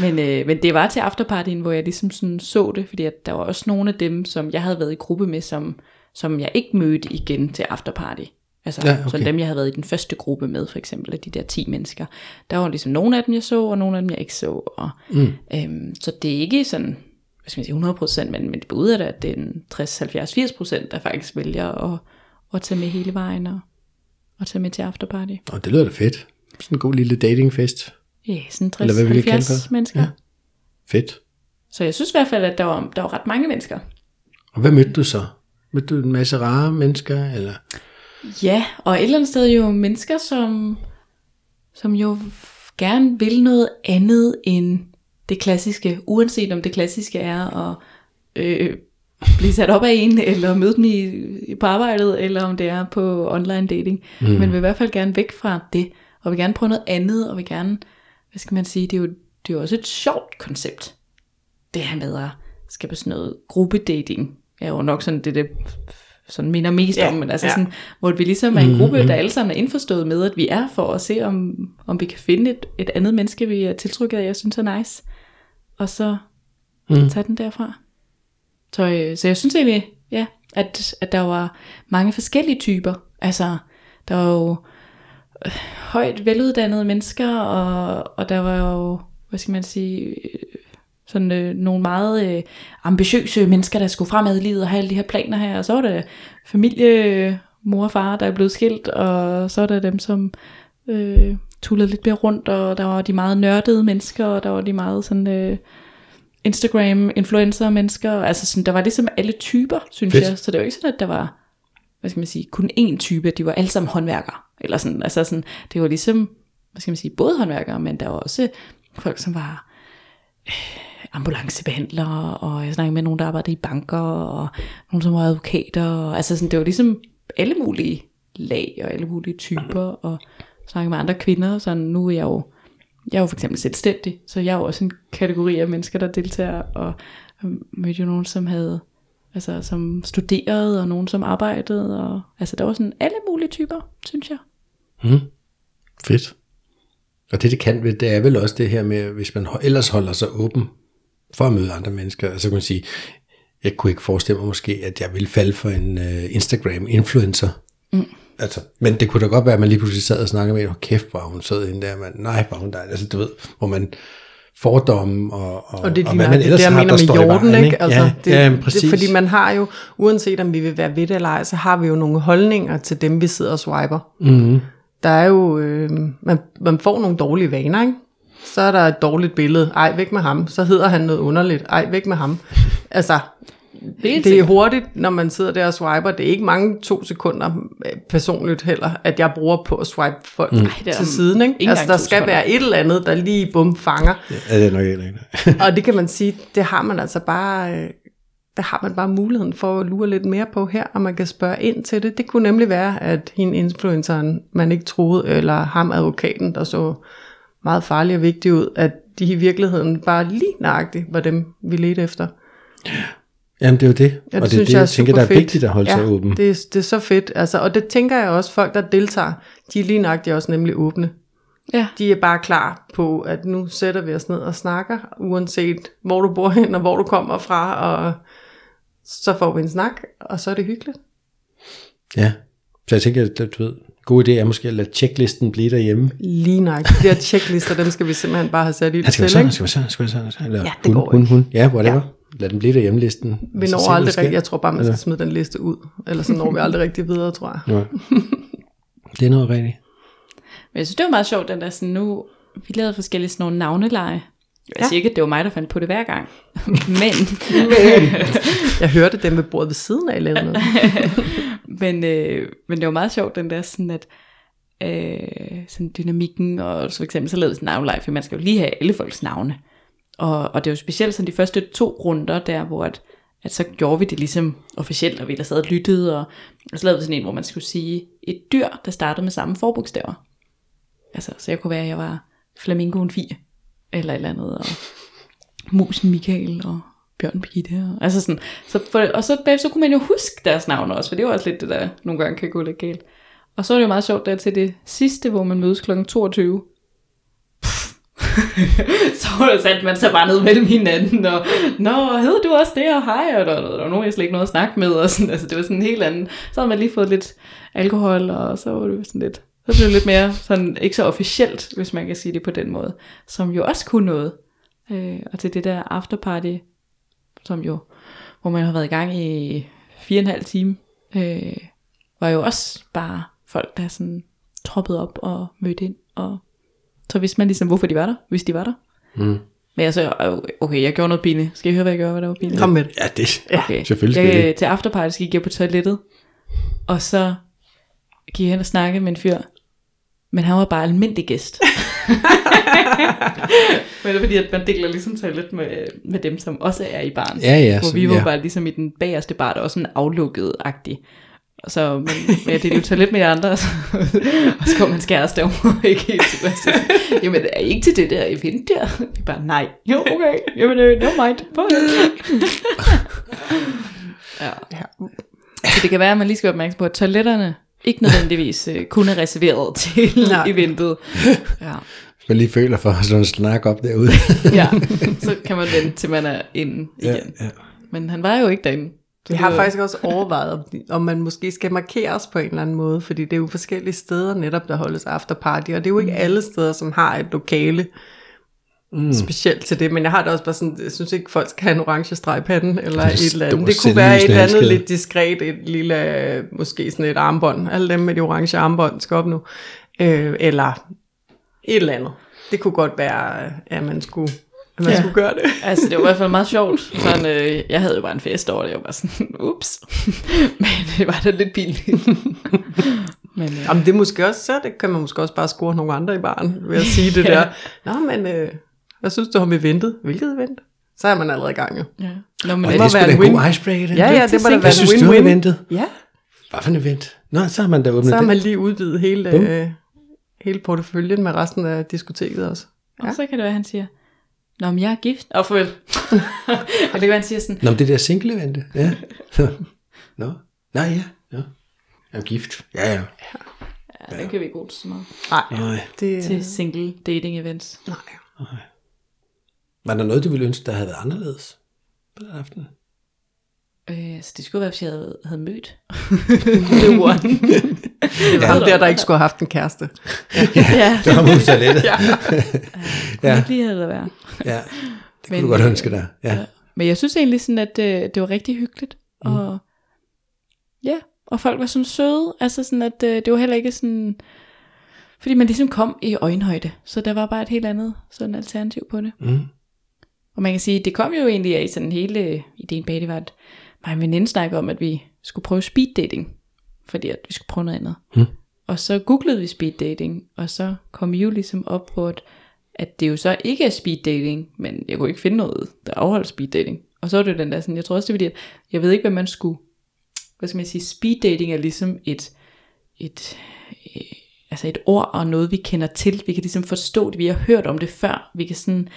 men, øh, men det var til afterpartyen, hvor jeg ligesom sådan så det, fordi at der var også nogle af dem, som jeg havde været i gruppe med, som, som jeg ikke mødte igen til afterparty. Altså Ja, okay. sådan dem, jeg havde været i den første gruppe med, for eksempel, af de der 10 mennesker. Der var ligesom nogle af dem, jeg så, og nogle af dem, jeg ikke så. Og, mm. øhm, så det er ikke sådan, hvad skal man sige, 100 procent, men, men det betyder da, at det er en 60, 70, 80 procent, der faktisk vælger at, at tage med hele vejen og, og tage med til afterparty. Og det lyder da fedt. Sådan en god lille datingfest. ja, sådan Eller hvad vi kan kalde 60-70 det. mennesker. Ja. Fedt. Så jeg synes i hvert fald, at der var, der var ret mange mennesker. Og hvad mødte du så? Mødte du en masse rare mennesker? Eller? Ja, og et eller andet sted jo mennesker, som, som jo gerne vil noget andet end det klassiske, uanset om det klassiske er at øh, blive sat op af en, eller møde dem i, på arbejdet, eller om det er på online dating. Mm. Men vil i hvert fald gerne væk fra det, og vil gerne prøve noget andet, og vil gerne, hvad skal man sige, det er jo, det er jo også et sjovt koncept. Det her med at skal på sådan noget gruppedating, er jo nok sådan det, det sådan minder mest Ja, om, men altså ja. sådan, hvor vi ligesom er en gruppe, der alle sammen er indforstået med, at vi er for at se, om, om vi kan finde et, et andet menneske, vi er tiltrykket af, jeg synes er nice. Og så mm. tage den derfra. Så, øh, så jeg synes egentlig, ja, at, at der var mange forskellige typer. Altså, der var jo øh, højt veluddannede mennesker, og, og der var jo, hvad skal man sige, øh, sådan øh, nogle meget øh, ambitiøse mennesker, der skulle fremad i livet og have alle de her planer her. Og så var der familie, øh, mor og far, der er blevet skilt, og så er der dem, som øh, tullede lidt mere rundt, og der var de meget nørdede mennesker, og der var de meget sådan... Øh, Instagram-influencer mennesker, altså sådan, der var ligesom alle typer, synes Fedt. jeg, så det var ikke sådan, at der var, hvad skal man sige, kun én type, de var alle sammen håndværkere, eller sådan, altså sådan, det var ligesom, hvad skal man sige, både håndværkere, men der var også folk, som var øh, ambulancebehandlere, og jeg snakkede med nogen, der arbejdede i banker, og nogen, som var advokater, og, altså sådan, det var ligesom alle mulige lag, og alle mulige typer, og snakkede med andre kvinder, så nu er jeg jo, jeg er jo for eksempel selvstændig, så jeg er jo også en kategori af mennesker, der deltager, og jeg mødte jo nogen, som havde, altså som studerede, og nogen, som arbejdede, og altså der var sådan alle mulige typer, synes jeg. Fedt. Og det, det kan, det er vel også det her med, hvis man ellers holder sig åben for at møde andre mennesker. Altså kan man sige, jeg kunne ikke forestille mig måske, at jeg ville falde for en uh, Instagram-influencer. Mm. Altså, men det kunne da godt være, at man lige pludselig sad og snakkede med, hvor kæft, hvor hun sød hende der, man. Nej, hvor hun der. Altså, du ved, hvor man fordomme og, og, Og det er og hvad man det, det jeg har, der med står i jorden, vejen, ikke? Altså, ja, det, ja, det, præcis. fordi man har jo, uanset om vi vil være ved det eller ej, så har vi jo nogle holdninger til dem, vi sidder og swiper. mm-hmm. Der er jo, øh, man, man får nogle dårlige vaner, ikke? Så er der et dårligt billede. Ej, væk med ham. Så hedder han noget underligt. Ej, væk med ham. Altså, Helt det er hurtigt, når man sidder der og swiper. Det er ikke mange to sekunder øh, personligt heller, at jeg bruger på at swipe folk mm. det til siden. Ikke? Altså, der skal sekunder. være et eller andet, der lige bum fanger. Ja, det er nok ikke. Og det kan man sige, det har man altså bare, øh, der har man bare muligheden for at lure lidt mere på her, og man kan spørge ind til det. Det kunne nemlig være, at hende influenceren, man ikke troede, eller ham advokaten, der så meget farlig og vigtig ud, at de i virkeligheden bare lige nøjagtigt var dem, vi ledte efter. Jamen, det er jo det. Ja, og det er synes det, jeg tænker, der er vigtigt at holde ja, sig åben. Det, er- det er så fedt. Altså, og det tænker jeg også, folk der deltager, de er lige nøjagtigt også nemlig åbne. Ja. De er bare klar på, at nu sætter vi os ned og snakker, uanset hvor du bor hen og hvor du kommer fra, og så får vi en snak, og så er det hyggeligt. Ja, så jeg tænker, at du ved, god idé er måske at lade checklisten blive derhjemme. Lige nok. De her checklister, dem skal vi simpelthen bare have sat i skal til, skal være sådan, skal være sådan, skal være sådan. Eller Ja, det hun, går hun, ikke. hun. Ja, whatever. Ja. Lad den blive derhjemme listen. Vi når aldrig rigtigt. Jeg tror bare, man skal smide den liste ud. Eller så når vi aldrig rigtig videre, tror jeg. Ja. Det er noget rigtigt. Men jeg synes, det var meget sjovt, den der sådan nu, vi lavede forskellige sådan nogle navneleje. Jeg Ja. siger ikke, at det var mig, der fandt på det hver gang. Men, Jeg hørte dem ved bordet ved siden af lavede noget. men, øh, men det var meget sjovt, den der sådan, at øh, sådan dynamikken, og så for eksempel så lavede sådan en navneleje, for man skal jo lige have alle folks navne. Og, og det var specielt sådan de første to runder der, hvor at, at så gjorde vi det ligesom officielt, og vi der sad og lyttede, og, og så lavede vi sådan en, hvor man skulle sige et dyr, der startede med samme forbogstaver. Altså, så jeg kunne være, at jeg var flamingoen Fie, eller et eller andet, og musen Michael, og Bjørn Birgitte, og, altså sådan, så for, og så, bagefter, så kunne man jo huske deres navne også, for det var også lidt det der, nogle gange kan gå lidt galt. Og så er det jo meget sjovt der til det sidste, hvor man mødes kl. 22, så satte man sig bare ned mellem hinanden, og Nå, hedder du også det, og hej, og der, der, der var nogen, jeg slet ikke noget at snakke med, og sådan, altså det var sådan en helt anden, så havde man lige fået lidt alkohol, og så var det sådan lidt, så blev det lidt mere sådan, ikke så officielt, hvis man kan sige det på den måde, som jo også kunne noget, øh, og til det der afterparty, som jo, hvor man har været i gang i fire og en halv time, øh, var jo også bare folk, der sådan troppede op og mødte ind, og så vidste man ligesom, hvorfor de var der, hvis de var der. Mm. Men altså, okay, jeg gjorde noget pinligt. Skal I høre, hvad jeg gjorde, hvad der var pinligt? Kom med det. Ja, det Okay. selvfølgelig skal jeg, det. Til afterparty gik jeg på toilettet, og så gik jeg hen og snakkede med en fyr, men han var bare almindelig gæst. men det er fordi, at man deler ligesom toilet med, med dem, som også er i baren. Ja, ja, Hvor vi var ja. bare ligesom i den bagerste bar, der var sådan aflukket-agtig. Så, men, men jeg delte jo toilet med de andre, og så, og så kom hans kæreste var ikke helt tilbage. Jamen, er I ikke til det der event der? Vi bare, nej. Jo, okay. Jamen, øh, no mind. Ja. Ja. Så det kan være, at man lige skal være opmærksom på, at toiletterne ikke nødvendigvis øh, kun er reserveret til Nej. eventet. Ja. Hvis man lige føler for slå en snak op derude. ja, så kan man vente, til man er inde igen. ja, ja. Men han var jo ikke derinde. Vi har faktisk også overvejet, om, man måske skal markeres på en eller anden måde, fordi det er jo forskellige steder netop, der holdes afterparty, og det er jo ikke alle steder, som har et lokale mm. specielt til det, men jeg har det også bare sådan, jeg synes ikke, folk skal have en orange streg i panden, eller er et eller andet. Det kunne være et eller andet lidt diskret, et lille, måske sådan et armbånd, alle dem med de orange armbånd skal op nu, øh, eller et eller andet. Det kunne godt være, at man skulle, at man Ja. ja. skulle gøre det. Altså, det var i hvert fald meget sjovt. Sådan, øh, jeg havde jo bare en fest over det. Jeg var bare sådan, ups. Men det var da lidt pinligt. Men øh, Jamen det er måske også, så det kan man måske også bare score nogle andre i baren, ved at sige det Ja. der. Nå, men øh, hvad synes du om eventet? Hvilket event? Så er man allerede i gang jo. ja. Nå, men Og det det er være da en god icebreaker. Ja, ja, det må da Hvad være en win-win. eventet? Ja, Hvad for en event? Nå, så har man da åbnet så har man lige udvidet hele, Bum. øh, hele porteføljen med resten af diskoteket også. Og så kan det være, han siger, Nå, men jeg er gift. Og farvel. og det kan siger sådan, Nå, men det der single event. Ja. Så. Nå. Nej, ja. ja. Jeg er gift. Ja, ja. ja, den kan vi ikke bruge til så meget. Nej, Nej. det Til single dating events. nej. Var der noget, du ville ønske, der havde været anderledes på den aften? Øh, så det skulle være, hvis jeg havde, havde mødt The One. Det var ham der, der ikke skulle have haft en kæreste. ja, Det var mod toilettet. ja. ja. ikke lige havde det været. ja. Det kunne Men, du godt øh, ønske dig. Ja. Men jeg synes egentlig sådan, at det, det var rigtig hyggeligt. Mm. Og ja, og folk var sådan søde. Altså sådan, at øh, det var heller ikke sådan... Fordi man ligesom kom i øjenhøjde. Så der var bare et helt andet sådan alternativ på det. Mm. Og man kan sige, det kom jo egentlig af sådan hele ideen bag det var, at og en veninde snakkede om, at vi skulle prøve speed dating. Fordi at vi skulle prøve noget andet. Mm. Og så googlede vi speed dating, og så kom vi jo ligesom op på, at, at det jo så ikke er speed dating, men jeg kunne ikke finde noget, der afholdt speed dating. Og så var det jo den der sådan, jeg tror også det er fordi, at jeg ved ikke, hvad man skulle, hvad skal man sige, speed dating er ligesom et, et, øh, altså et ord og noget, vi kender til. Vi kan ligesom forstå det, vi har hørt om det før. Vi kan sådan,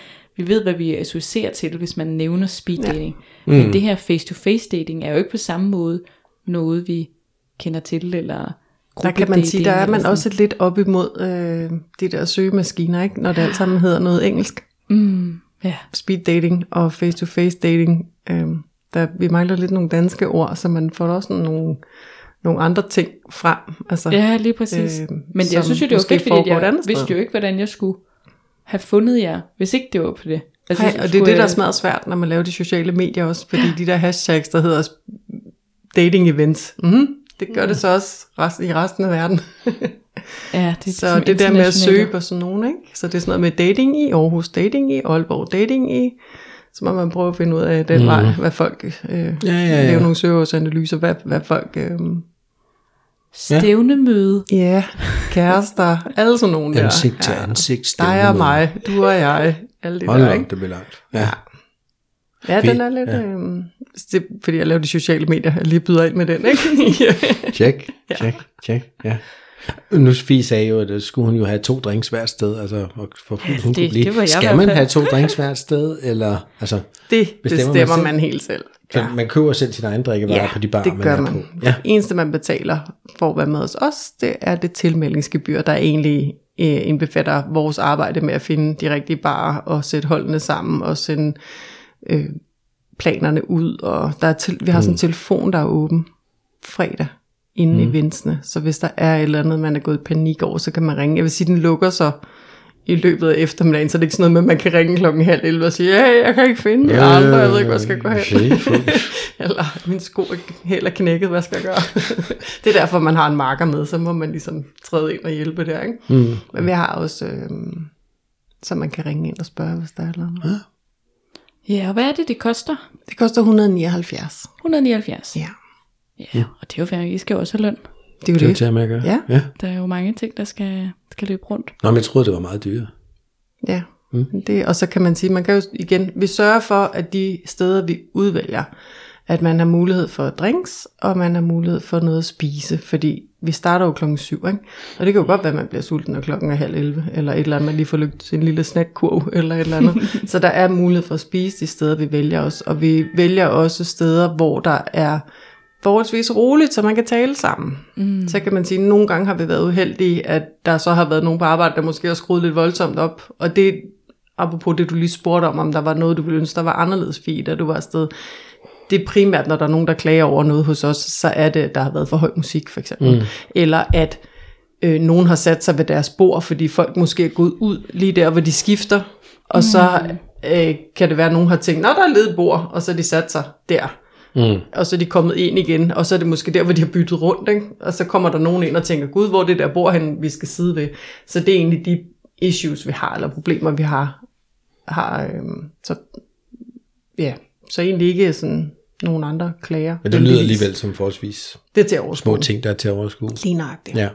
vi ved, hvad vi associerer til, hvis man nævner speed dating. Ja. Men det her face-to-face dating er jo ikke på samme måde noget, vi kender til, eller Der kan man sige, der er man også lidt op imod øh, de der søgemaskiner, ikke? når det alt sammen hedder noget engelsk. Mm, ja. Speed dating og face-to-face dating. Øh, der, vi mangler lidt nogle danske ord, så man får også nogle, nogle andre ting frem. Altså, ja, lige præcis. Øh, Men jeg synes jo, det var fedt, fordi jeg vidste jo ikke, hvordan jeg skulle have fundet jer, hvis ikke det var på det. Altså, så og det er det, der er smadret svært, når man laver de sociale medier også, fordi de der hashtags, der hedder dating events, mm, det gør det så også resten, i resten af verden. Ja, det er så det der med at søge på sådan nogen, ikke? så det er sådan noget med dating i Aarhus, dating i Aalborg, dating i, så må man prøve at finde ud af den mm. vej, hvad folk, øh, ja, ja, ja. lave nogle søgeårsanalyser, hvad, hvad folk, øh, Stævnemøde. ja, kærester, alle sådan nogle der. Ansigt til ja. ansigt. Dig og mig, du og jeg, alle det Hold der, ikke? det bliver langt. Ja. Ja, Vi- den er lidt... ja. Ja. Øhm, det, fordi jeg laver de sociale medier, jeg lige byder ind med den, ikke? Tjek, tjek, tjek. Ja. Nu Fie sagde jo, at øh, skulle hun jo have to drinks hvert sted, altså for, for hun det- kunne blive. det var jeg i Skal man have to drinks hvert sted, eller altså, det bestemmer, Bestemmer man man, selv? man helt selv. Så man køber selv sin egen drikkevarer på de barer, det gør er man. på. Ja. eneste, man betaler for at være med hos os, det er det tilmeldingsgebyr, der egentlig øh, indbefatter vores arbejde med at finde de rigtige barer og sætte holdene sammen og sende øh, planerne ud. Og der er til, vi har sådan en telefon, der er åben fredag inden mm. eventsene. Så hvis der er et eller andet, man er gået i panik over, så kan man ringe. Jeg vil sige, den lukker så i løbet af eftermiddagen, så det er ikke sådan noget med, at man kan ringe klokken halv 11 og sige, ja, jeg kan ikke finde de andre, jeg ved ikke, hvad jeg skal gå hen. Eller min sko er helt er knækket, hvad skal jeg gøre? det er derfor, man har en marker med, så må man ligesom træde ind og hjælpe der. Ikke? Mm. Men vi har også øh, Så man kan ringe ind og spørge, hvis der er noget. Ja, og hvad er det, det koster? Det koster 179. 179. Ja, Ja, og det er jo fair, I skal jo også have løn. Det er jo Det er det. til at mærke. Ja. ja. Der er jo mange ting, der skal, skal løbe rundt. Nå, men jeg troede, det var meget dyrere. Ja, mm. det, og så kan man sige, man kan jo igen, vi sørger for, at de steder, vi udvælger, at man har mulighed for drinks, og man har mulighed for noget at spise, fordi vi starter jo klokken syv, ikke? og det kan jo godt være, at man bliver sulten, når klokken er halv 11, eller et eller andet, man lige får lygt sin lille snackkurv, eller et eller andet. så der er mulighed for at spise de steder, vi vælger os, og vi vælger også steder, hvor der er forholdsvis roligt, så man kan tale sammen. Mm. Så kan man sige, at nogle gange har vi været uheldige, at der så har været nogen på arbejde, der måske har skruet lidt voldsomt op. Og det, apropos det du lige spurgte om, om der var noget, du ville ønske, der var anderledes fint, da du var afsted. Det er primært, når der er nogen, der klager over noget hos os, så er det, at der har været for høj musik, for eksempel. Mm. Eller at øh, nogen har sat sig ved deres bord, fordi folk måske er gået ud lige der, hvor de skifter. Og så øh, kan det være, at nogen har tænkt, nå, der er ledet bord, og så har de sat sig der. Mm. Og så er de kommet ind igen, og så er det måske der, hvor de har byttet rundt, ikke? og så kommer der nogen ind og tænker, gud, hvor er det der bord hen, vi skal sidde ved. Så det er egentlig de issues, vi har, eller problemer, vi har. har øhm, så, ja, så egentlig ikke sådan nogen andre klager. Men det lyder alligevel som forholdsvis Det er til overskue. små ting, der er til at overskue. Lige nøjagtigt. Ja.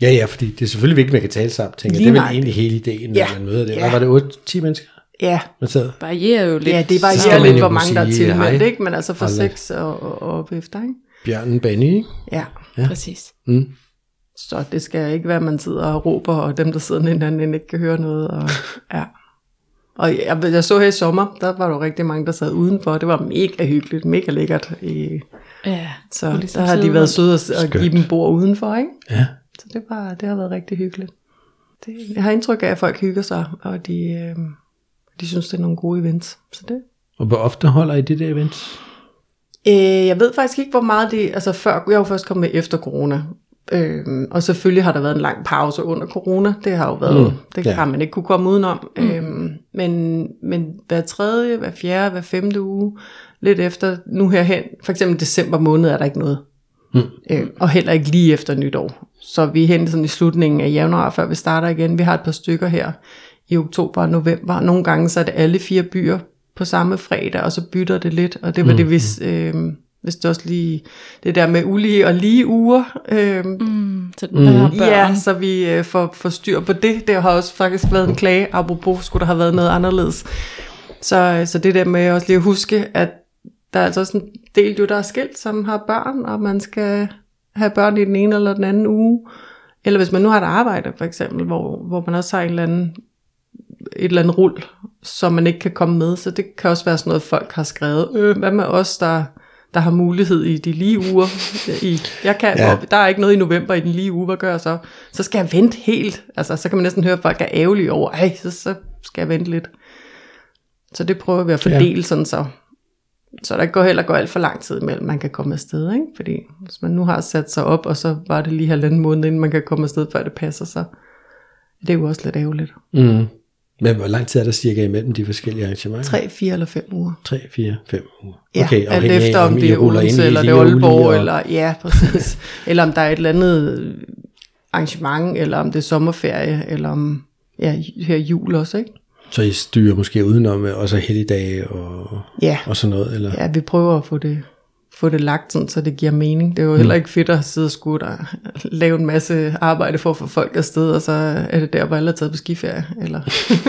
Ja, ja, fordi det er selvfølgelig vigtigt, at man kan tale sammen, tænker jeg. Lige Det er vel egentlig hele ideen, når Ja. man møder det. Ja. Hvad var det, 8-10 mennesker, Ja, sad? Varierer jo lidt. ja, det varierer lidt, hvor mange der er tilmeldt, ikke? Men altså fra. 6 og, og, og op efter, ikke? Bjørnen Benny, ikke? Ja. Præcis. Mm. Så det skal ikke være, at man sidder og råber, og dem, der sidder nede anden ikke kan høre noget. Og, ja. og jeg, jeg så her i sommer, der var der jo rigtig mange, der sad udenfor. Det var mega hyggeligt, mega lækkert. I, Ja, så ligesom der har de været søde at, at give dem bord udenfor. Ikke? Ja. Så det, var, det har været rigtig hyggeligt. Det, jeg har indtryk af, at folk hygger sig, og de, øh, de synes, det er nogle gode events. Så det, Og hvor ofte holder I det der event? Øh, jeg ved faktisk ikke, hvor meget det... Altså før, jeg jo først kommet med efter corona. Øhm, og selvfølgelig har der været en lang pause under corona. Det har jo været... Mm, det ja. har man ikke kunne komme udenom. Mm. Øhm, men, men hver tredje, hver fjerde, hver femte uge, lidt efter, nu herhen, for eksempel december måned, er der ikke noget. Mm. Øh, og heller ikke lige efter nytår. Så vi er hen sådan i slutningen af januar, før vi starter igen. Vi har et par stykker her i oktober og november. Nogle gange så er det alle fire byer på samme fredag, og så bytter det lidt. Og det var mm. det, hvis, øh, hvis det også lige... Det der med ulige og lige uger. Øh, Mm, så der har børn. Ja, så vi øh, får, får styr på det. Det har også faktisk været en klage, apropos skulle der have været noget anderledes. Så, så det der med også lige at huske, at der er altså også en del, jo, der er skilt, som har børn, og man skal have børn i den ene eller den anden uge. Eller hvis man nu har et arbejde, for eksempel, hvor, hvor man også har en eller anden, et eller andet rul, som man ikke kan komme med. Så det kan også være sådan noget, folk har skrevet. Øh, hvad med os, der, der har mulighed i de lige uger? I, jeg kan, Ja. Der er ikke noget i november i den lige uge, hvad gør jeg så? Så skal jeg vente helt. Altså, så kan man næsten høre, at folk er ærgerlige over, ej, så, så skal jeg vente lidt. Så det prøver vi at fordele ja. sådan så, så der ikke går heller går alt for lang tid imellem, man kan komme afsted. Ikke? Fordi hvis man nu har sat sig op, og så var det lige halvanden måned, inden man kan komme afsted, før det passer, så det er jo også lidt ærgerligt. Mm. Men hvor lang tid er der cirka imellem de forskellige arrangementer? 3, 4 eller 5 uger. 3, 4, 5 uger. Ja, okay, alt afhængig af, efter om det er Odense, eller det er Aalborg, og- eller ja, præcis. eller om der er et eller andet arrangement, eller om det er sommerferie, eller om ja, her jul også, ikke? Så I styrer måske udenom øh, også helligdage og, Ja, og sådan noget? Eller? ja vi prøver at få det, få det lagt sådan, så det giver mening. Det er jo heller ikke fedt at sidde og skulle der, lave en masse arbejde for at få folk afsted, og så er det der, hvor alle er taget på skiferie. Eller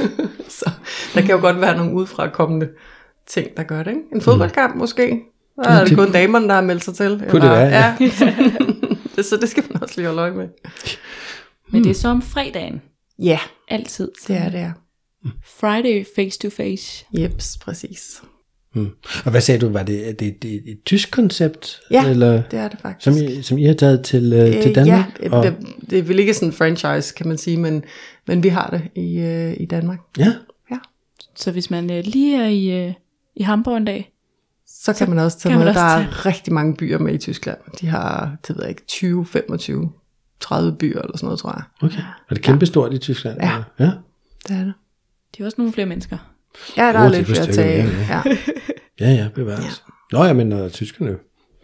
så der kan jo godt være nogle udefrakommende ting, der gør det. Ikke? En fodboldkamp måske. Der er det kun damerne, der har meldt sig til. Kunne det være, ja. så det skal man også lige holde øje med. Men det er så om fredagen. Ja, Altid. det er det, ja. Friday face to face. Jeps, præcis. Hmm. Og hvad sagde du, var det, er det, det et tysk koncept? Ja, eller, Det er det faktisk. som, I, som I har taget til, øh, til Øh, Danmark? Ja, og, det, det er vel ikke sådan en franchise, kan man sige, men, men vi har det i, øh, i Danmark. ja. Så hvis man øh, lige er i, øh, i Hamburg en dag, Så kan man også tage kan med. Der er rigtig mange byer med i Tyskland. De har, det ved jeg ikke, 20, 25, 30 byer eller sådan noget, tror jeg. Okay. Er det kæmpestort i Tyskland? Ja. ja. Det er det. de er også nogle flere mennesker. Ja, der er det lidt flere tage. ja, Ja. Ja, ja, bevares. Ja. Nå ja, men uh, tyskerne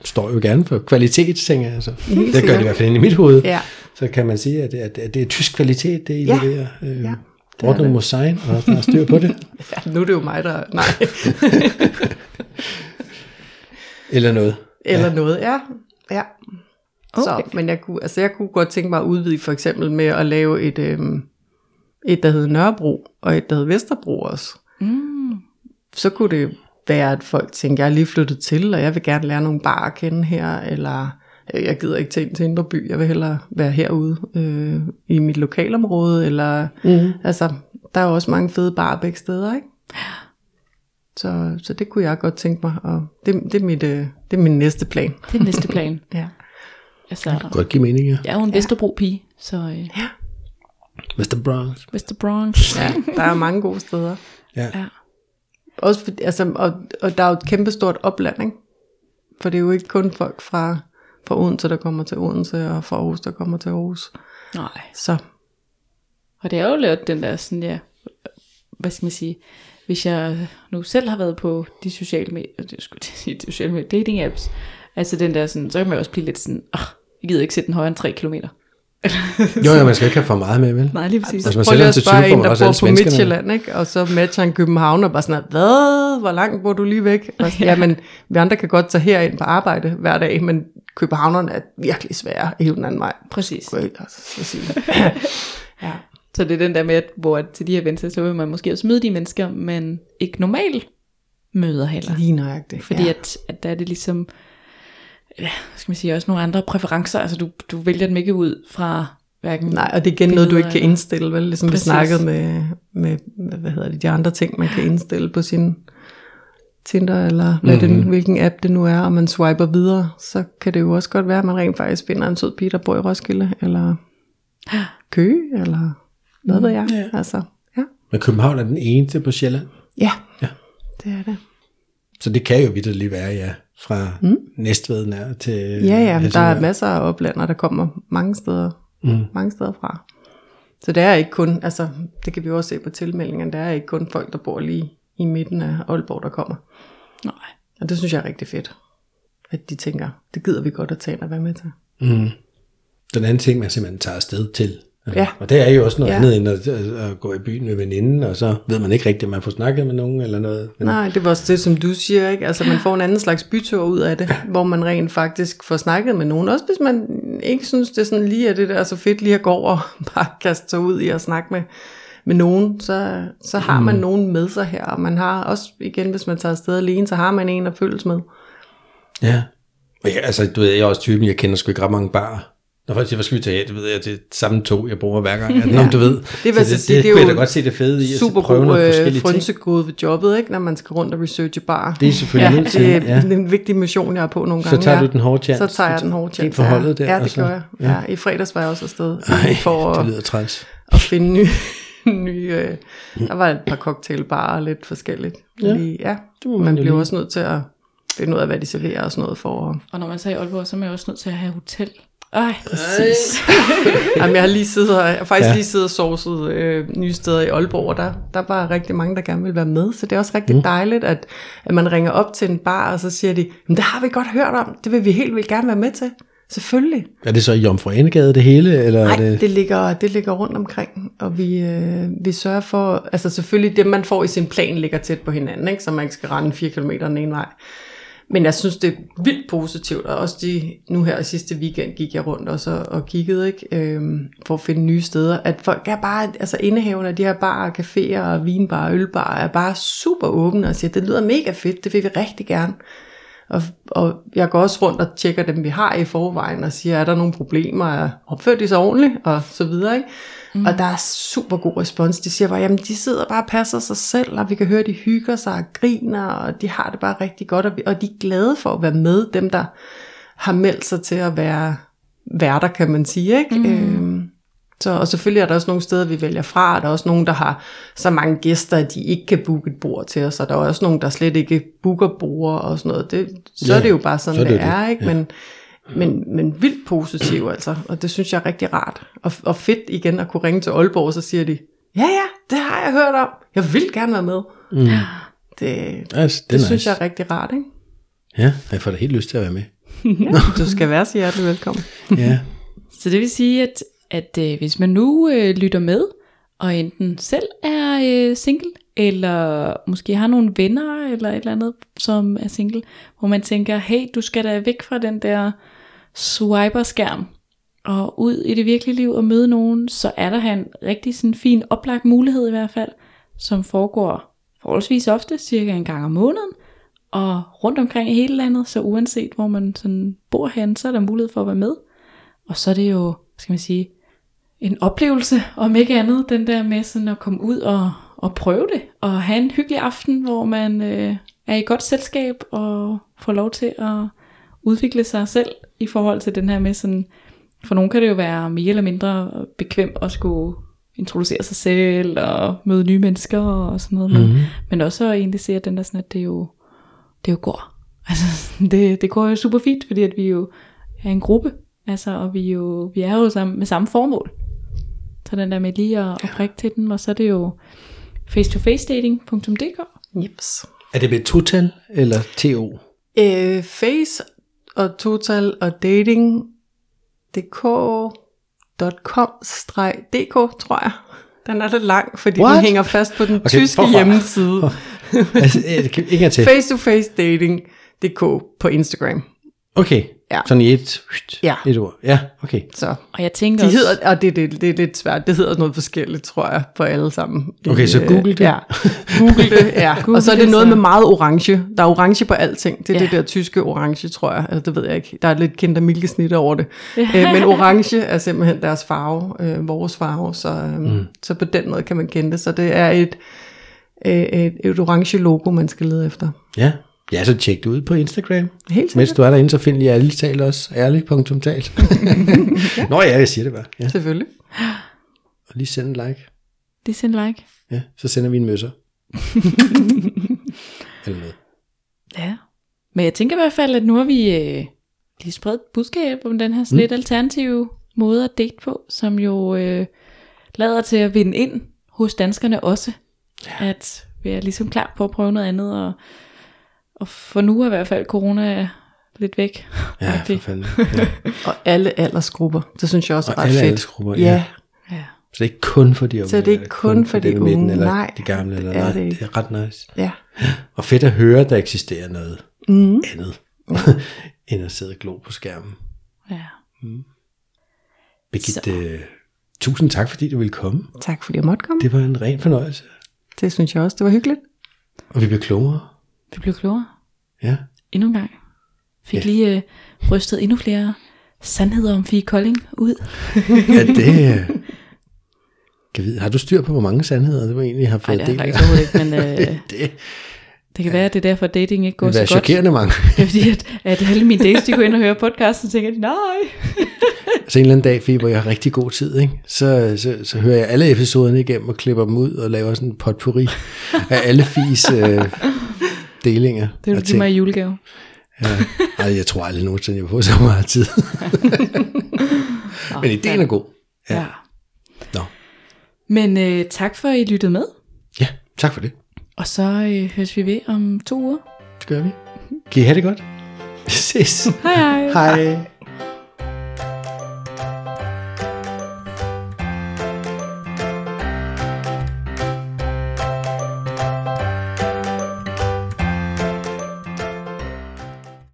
står jo gerne for kvalitet, tænker jeg. Altså. Det gør det i hvert fald inde i mit hoved. ja, Så kan man sige, at det, at det er tysk kvalitet, det I Ja. leverer. Øh, Ja. Ordnung muss sein, og der er styr på det. Ja, nu er det jo mig, der... Nej. Eller noget. Eller ja. noget, ja. ja. Okay. Så, men jeg kunne, altså jeg kunne godt tænke mig at udvide for eksempel med at lave et, øhm, et der hedder Nørrebro, og et der hedder Vesterbro også. Mm. Så kunne det være, at folk tænker, jeg er lige flyttet til, og jeg vil gerne lære nogle bar at kende her, eller øh, jeg gider ikke til ind til Indre By, jeg vil hellere være herude øh, i mit lokalområde, eller mm. altså, der er jo også mange fede bar begge steder, ikke? Så, så det kunne jeg godt tænke mig, og det, det, er, mit, øh, det er min næste plan. Det er næste plan. Ja. Altså, Godt give mening, ja. jeg er jo en Vesterbro-pige, så øh, Mr. Bronx. Vester Bronx. ja, der er mange gode steder. Ja. Ja. Også for, altså, og, og der er jo et kæmpestort opland, ikke? For det er jo ikke kun folk fra, fra Odense, der kommer til Odense, og fra Aarhus, der kommer til Aarhus. Nej. Så Og det er jo lidt den der sådan, ja, hvad skal man sige, hvis jeg nu selv har været på de sociale medier, det skulle jeg sige, de sociale medier, dating apps, altså den der sådan, så kan man jo også blive lidt sådan, åh, jeg gider ikke sætte den højere end 3 kilometer. Jo, ja, man skal ikke have for meget med, vel? Nej, lige præcis. Altså, man prøv lige at til 20, spørge en, der bor på. Midtjylland, ikke? Og så matcher han København og bare sådan, hvad? Hvor langt bor du lige væk? Og så, ja, men vi andre kan godt tage herind på arbejde hver dag, men københavnerne er virkelig svære at hive den anden vej. Præcis. Jeg altså, så sige. ja. Så det er den der med, at hvor at til de her events, så vil man måske også møde de mennesker, man ikke normalt møder heller. Lige nøjagtigt. Fordi ja. at, at der er det ligesom, ja, skal man sige, også nogle andre præferencer. Altså du, du vælger dem ikke ud fra hverken... Nej, og det er igen noget, du ikke kan indstille, vel? Ligesom Præcis. vi snakkede med, med, hvad hedder det, de andre ting, man kan indstille på sin Tinder, eller hvad mm-hmm. den, hvilken app det nu er, og man swiper videre, så kan det jo også godt være, at man rent faktisk finder en sød pige, der bor i Roskilde, eller Køge, eller hvad ved jeg. Ja. Altså, ja. Men København er den eneste på Sjælland. ja, Ja. det er det. Så det kan jo vidt lige være, ja. Fra mm. Næstved nær til Ja, ja, der er masser af oplander, der kommer mange steder, mm. mange steder fra. Så det er ikke kun, altså det kan vi jo også se på tilmeldingerne, der er ikke kun folk, der bor lige i midten af Aalborg, der kommer. Nej. Og det synes jeg er rigtig fedt. At de tænker, det gider vi godt at tage og være med til. Mm. Den anden ting, man simpelthen tager afsted til. Ja. Og det er jo også noget Ja. andet end at, at, gå i byen med veninden, og så ved man ikke rigtigt, om man får snakket med nogen eller noget. Men, Nej, det var også det, som du siger, ikke? Altså man får en anden slags bytur ud af det, hvor man rent faktisk får snakket med nogen. Også hvis man ikke synes, det er sådan lige er det der er så fedt lige at gå over og bare kaste sig ud i at snakke med, med nogen, så, så har man nogen med sig her. Og man har også, igen, hvis man tager afsted alene, så har man en at følges med. Ja. Og ja, altså, du ved, jeg er også typen, jeg kender sgu ikke ret mange barer. Når folk siger, hvad skal vi tage af? Det ved jeg, det er samme tog, jeg bruger hver gang. Ja. Nå, du ved. Det så vil det, så sige, det, det er kunne jeg jo da godt se det fede i, at Super prøve nogle øh, forskellige ting. ved jobbet, ikke? når man skal rundt og researche bar. Det er selvfølgelig ja, nødt til, det, er, ja. det en vigtig mission, jeg er på nogle Så gange. tager ja. du den hårde chance. Så tager jeg den hårde chance. Helt for holdet der, Ja, det så- gør jeg. ja. Ja. I fredags var jeg også afsted Ej, for det at, lyder træls. at finde nye, nye øh, der var et par cocktailbarer lidt forskelligt. Ja. Lige, ja. Det må man man bliver også nødt til at finde ud af, hvad de serverer og sådan noget for. at- Og når man så i Aalborg, så er man jo også nødt til at have hotel. Ej, Præcis. Jamen, jeg har lige siddet jeg har faktisk Ja. lige siddet og sourcet øh, nye steder i Aalborg, og der, der var rigtig mange, der gerne ville være med, så det er også rigtig mm. dejligt, at, at man ringer op til en bar, og så siger de, men det har vi godt hørt om, det vil vi helt vildt gerne være med til. Selvfølgelig. Er det så i Jomfru Anegade det hele? Eller Nej, det... det ligger, det ligger rundt omkring, og vi, øh, vi sørger for, altså selvfølgelig det, man får i sin plan, ligger tæt på hinanden, ikke? så man ikke skal rende 4 km den ene vej. Men jeg synes, det er vildt positivt, og også de, nu her sidste weekend gik jeg rundt også og, og kiggede, ikke? Øhm, for at finde nye steder, at folk er bare, altså indehaverne af de her barer, caféer og vinbarer og ølbarer, er bare super åbne og siger, det lyder mega fedt, det vil vi rigtig gerne. Og, og jeg går også rundt og tjekker dem, vi har i forvejen, og siger, er der nogle problemer, opfører de sig ordentligt, og så videre, ikke? Mm. Og der er super god respons. De siger bare, jamen de sidder bare og passer sig selv, og vi kan høre, de hygger sig og griner, og de har det bare rigtig godt, og, vi, og de er glade for at være med, dem der har meldt sig til at være værter, kan man sige, ikke? Mm. Øhm, så, og selvfølgelig er der også nogle steder, vi vælger fra. Der er også nogen, der har så mange gæster, at de ikke kan booke et bord til os. Og der er også nogen, der slet ikke booker bord og sådan noget. Det, så Ja, er det jo bare sådan, så det, det er. det, Ikke? ja. Men, men, men vildt positiv altså. Og det synes jeg er rigtig rart. Og, og fedt igen at kunne ringe til Aalborg, og så siger de, ja ja, det har jeg hørt om. Jeg vil gerne være med. Mm. Det, Altså, det, det nice. synes jeg er rigtig rart. Ikke? Ja, jeg får da helt lyst til at være med. Ja, du skal være så hjertelig velkommen. Ja. Så det vil sige, at, at øh, hvis man nu øh, lytter med, og enten selv er øh, single, eller måske har nogle venner, eller et eller andet, som er single, hvor man tænker, hey, du skal da væk fra den der swiper-skærm, og ud i det virkelige liv og møde nogen, så er der en rigtig sådan fin oplagt mulighed i hvert fald, som foregår forholdsvis ofte, cirka en gang om måneden, og rundt omkring i hele landet, så uanset hvor man sådan bor hen, så er der mulighed for at være med. Og så er det jo, skal man sige, en oplevelse, om ikke andet, den der med sådan at komme ud og, og prøve det, og have en hyggelig aften, hvor man øh, er i godt selskab, og får lov til at udvikle sig selv, i forhold til den her med sådan, for nogen kan det jo være mere eller mindre bekvemt at skulle introducere sig selv, og møde nye mennesker, og sådan noget, men, Mhm. men også at egentlig se, at den der sådan, at det jo, det jo går. Altså, det, det går jo super fint, fordi at vi jo er en gruppe, altså, og vi, jo, vi er jo sammen, med samme formål. Så den der med lige at, at prikke til den, og så er det jo face-to-face-dating.dk. Jeps. Er det med total eller TO? Øh, face og total og dating dk.com-dk, tror jeg. Den er lidt lang, fordi What? den hænger fast på den Okay, tyske hvorfra? hjemmeside. altså, ikke til. face to face dating dk på Instagram. Okay, Ja. sådan i et, Ja. et ord. Ja, okay. Så Og jeg tænker de også, hedder, og det, det, det er lidt svært, det hedder noget forskelligt, tror jeg, for alle sammen. Okay, så Google det. Ja, Google det, ja. Google og så er det det, noget så. med meget orange. Der er orange på alting. Det er Ja. det der tyske orange, tror jeg. Altså, det ved jeg ikke. Der er lidt kindermælkesnit over det. øh, men orange er simpelthen deres farve, øh, vores farve. Så, øh, mm. så på den måde kan man kende det. Så det er et, øh, et, et orange logo, man skal lede efter. Ja. Ja, så tjek det ud på Instagram. Helt Mens sikkert. du er derinde, så find lige ærligt talt også. Ærligt.talt. Nå ja, jeg siger det bare. Ja. Selvfølgelig. Og lige send en like. det er sin like. Ja, så sender vi en møsser. Eller noget. Ja. Men jeg tænker i hvert fald, at nu har vi øh, lige spredt budskab om den her sådan Mm. lidt alternative måde at date på, som jo øh, lader til at vinde ind hos danskerne også. Ja. At vi er ligesom klar på at prøve noget andet, og, og for nu er i hvert fald corona lidt væk. Ja, for det- fanden. Ja. Og alle aldersgrupper. Det synes jeg også er Og ret alle fedt. aldersgrupper, ja. ja. Ja. Så det er ikke kun for de unge. Så det er ikke eller kun for de dem i midten, unge. eller Nej, de gamle. Eller det er nej, det det er ret nice. ja. Og fedt at høre, at der eksisterer noget Mm. andet, end at sidde og glo på skærmen. ja. Birgitte, øh, tusind tak, fordi du ville komme. Tak fordi jeg måtte komme. Det var en ren fornøjelse. Det synes jeg også, det var hyggeligt. Og vi blev klogere. Vi blev klogere Ja. endnu en gang. Fik Ja. lige øh, rystet endnu flere sandheder om Fie Kolding ud. ja, det... øh, Kan vide, har du styr på, hvor mange sandheder du egentlig har Nej, fået det har jeg faktisk ikke, men øh, det det kan være, at det er derfor, at dating ikke går så godt. chokerende mange. Det er fordi, at, at alle mine dates, de går ind og hører podcasten, og tænker, de, nej. Så en eller anden dag, fordi hvor jeg har rigtig god tid, ikke? Så, så, så hører jeg alle episoderne igennem og klipper dem ud og laver sådan en potpourri af alle fis øh, delinger. Det vil du give mig i julegave. Ja. Ej, jeg tror aldrig nogensinde, jeg får så meget tid. Men ideen er god. Ja. Ja. ja. Nå. Men øh, tak for, at I lyttede med. Ja, tak for det. Og så øh, høres vi ved om to uger. Det gør vi. Kan I have det godt? Vi ses. Hej hej. Hej.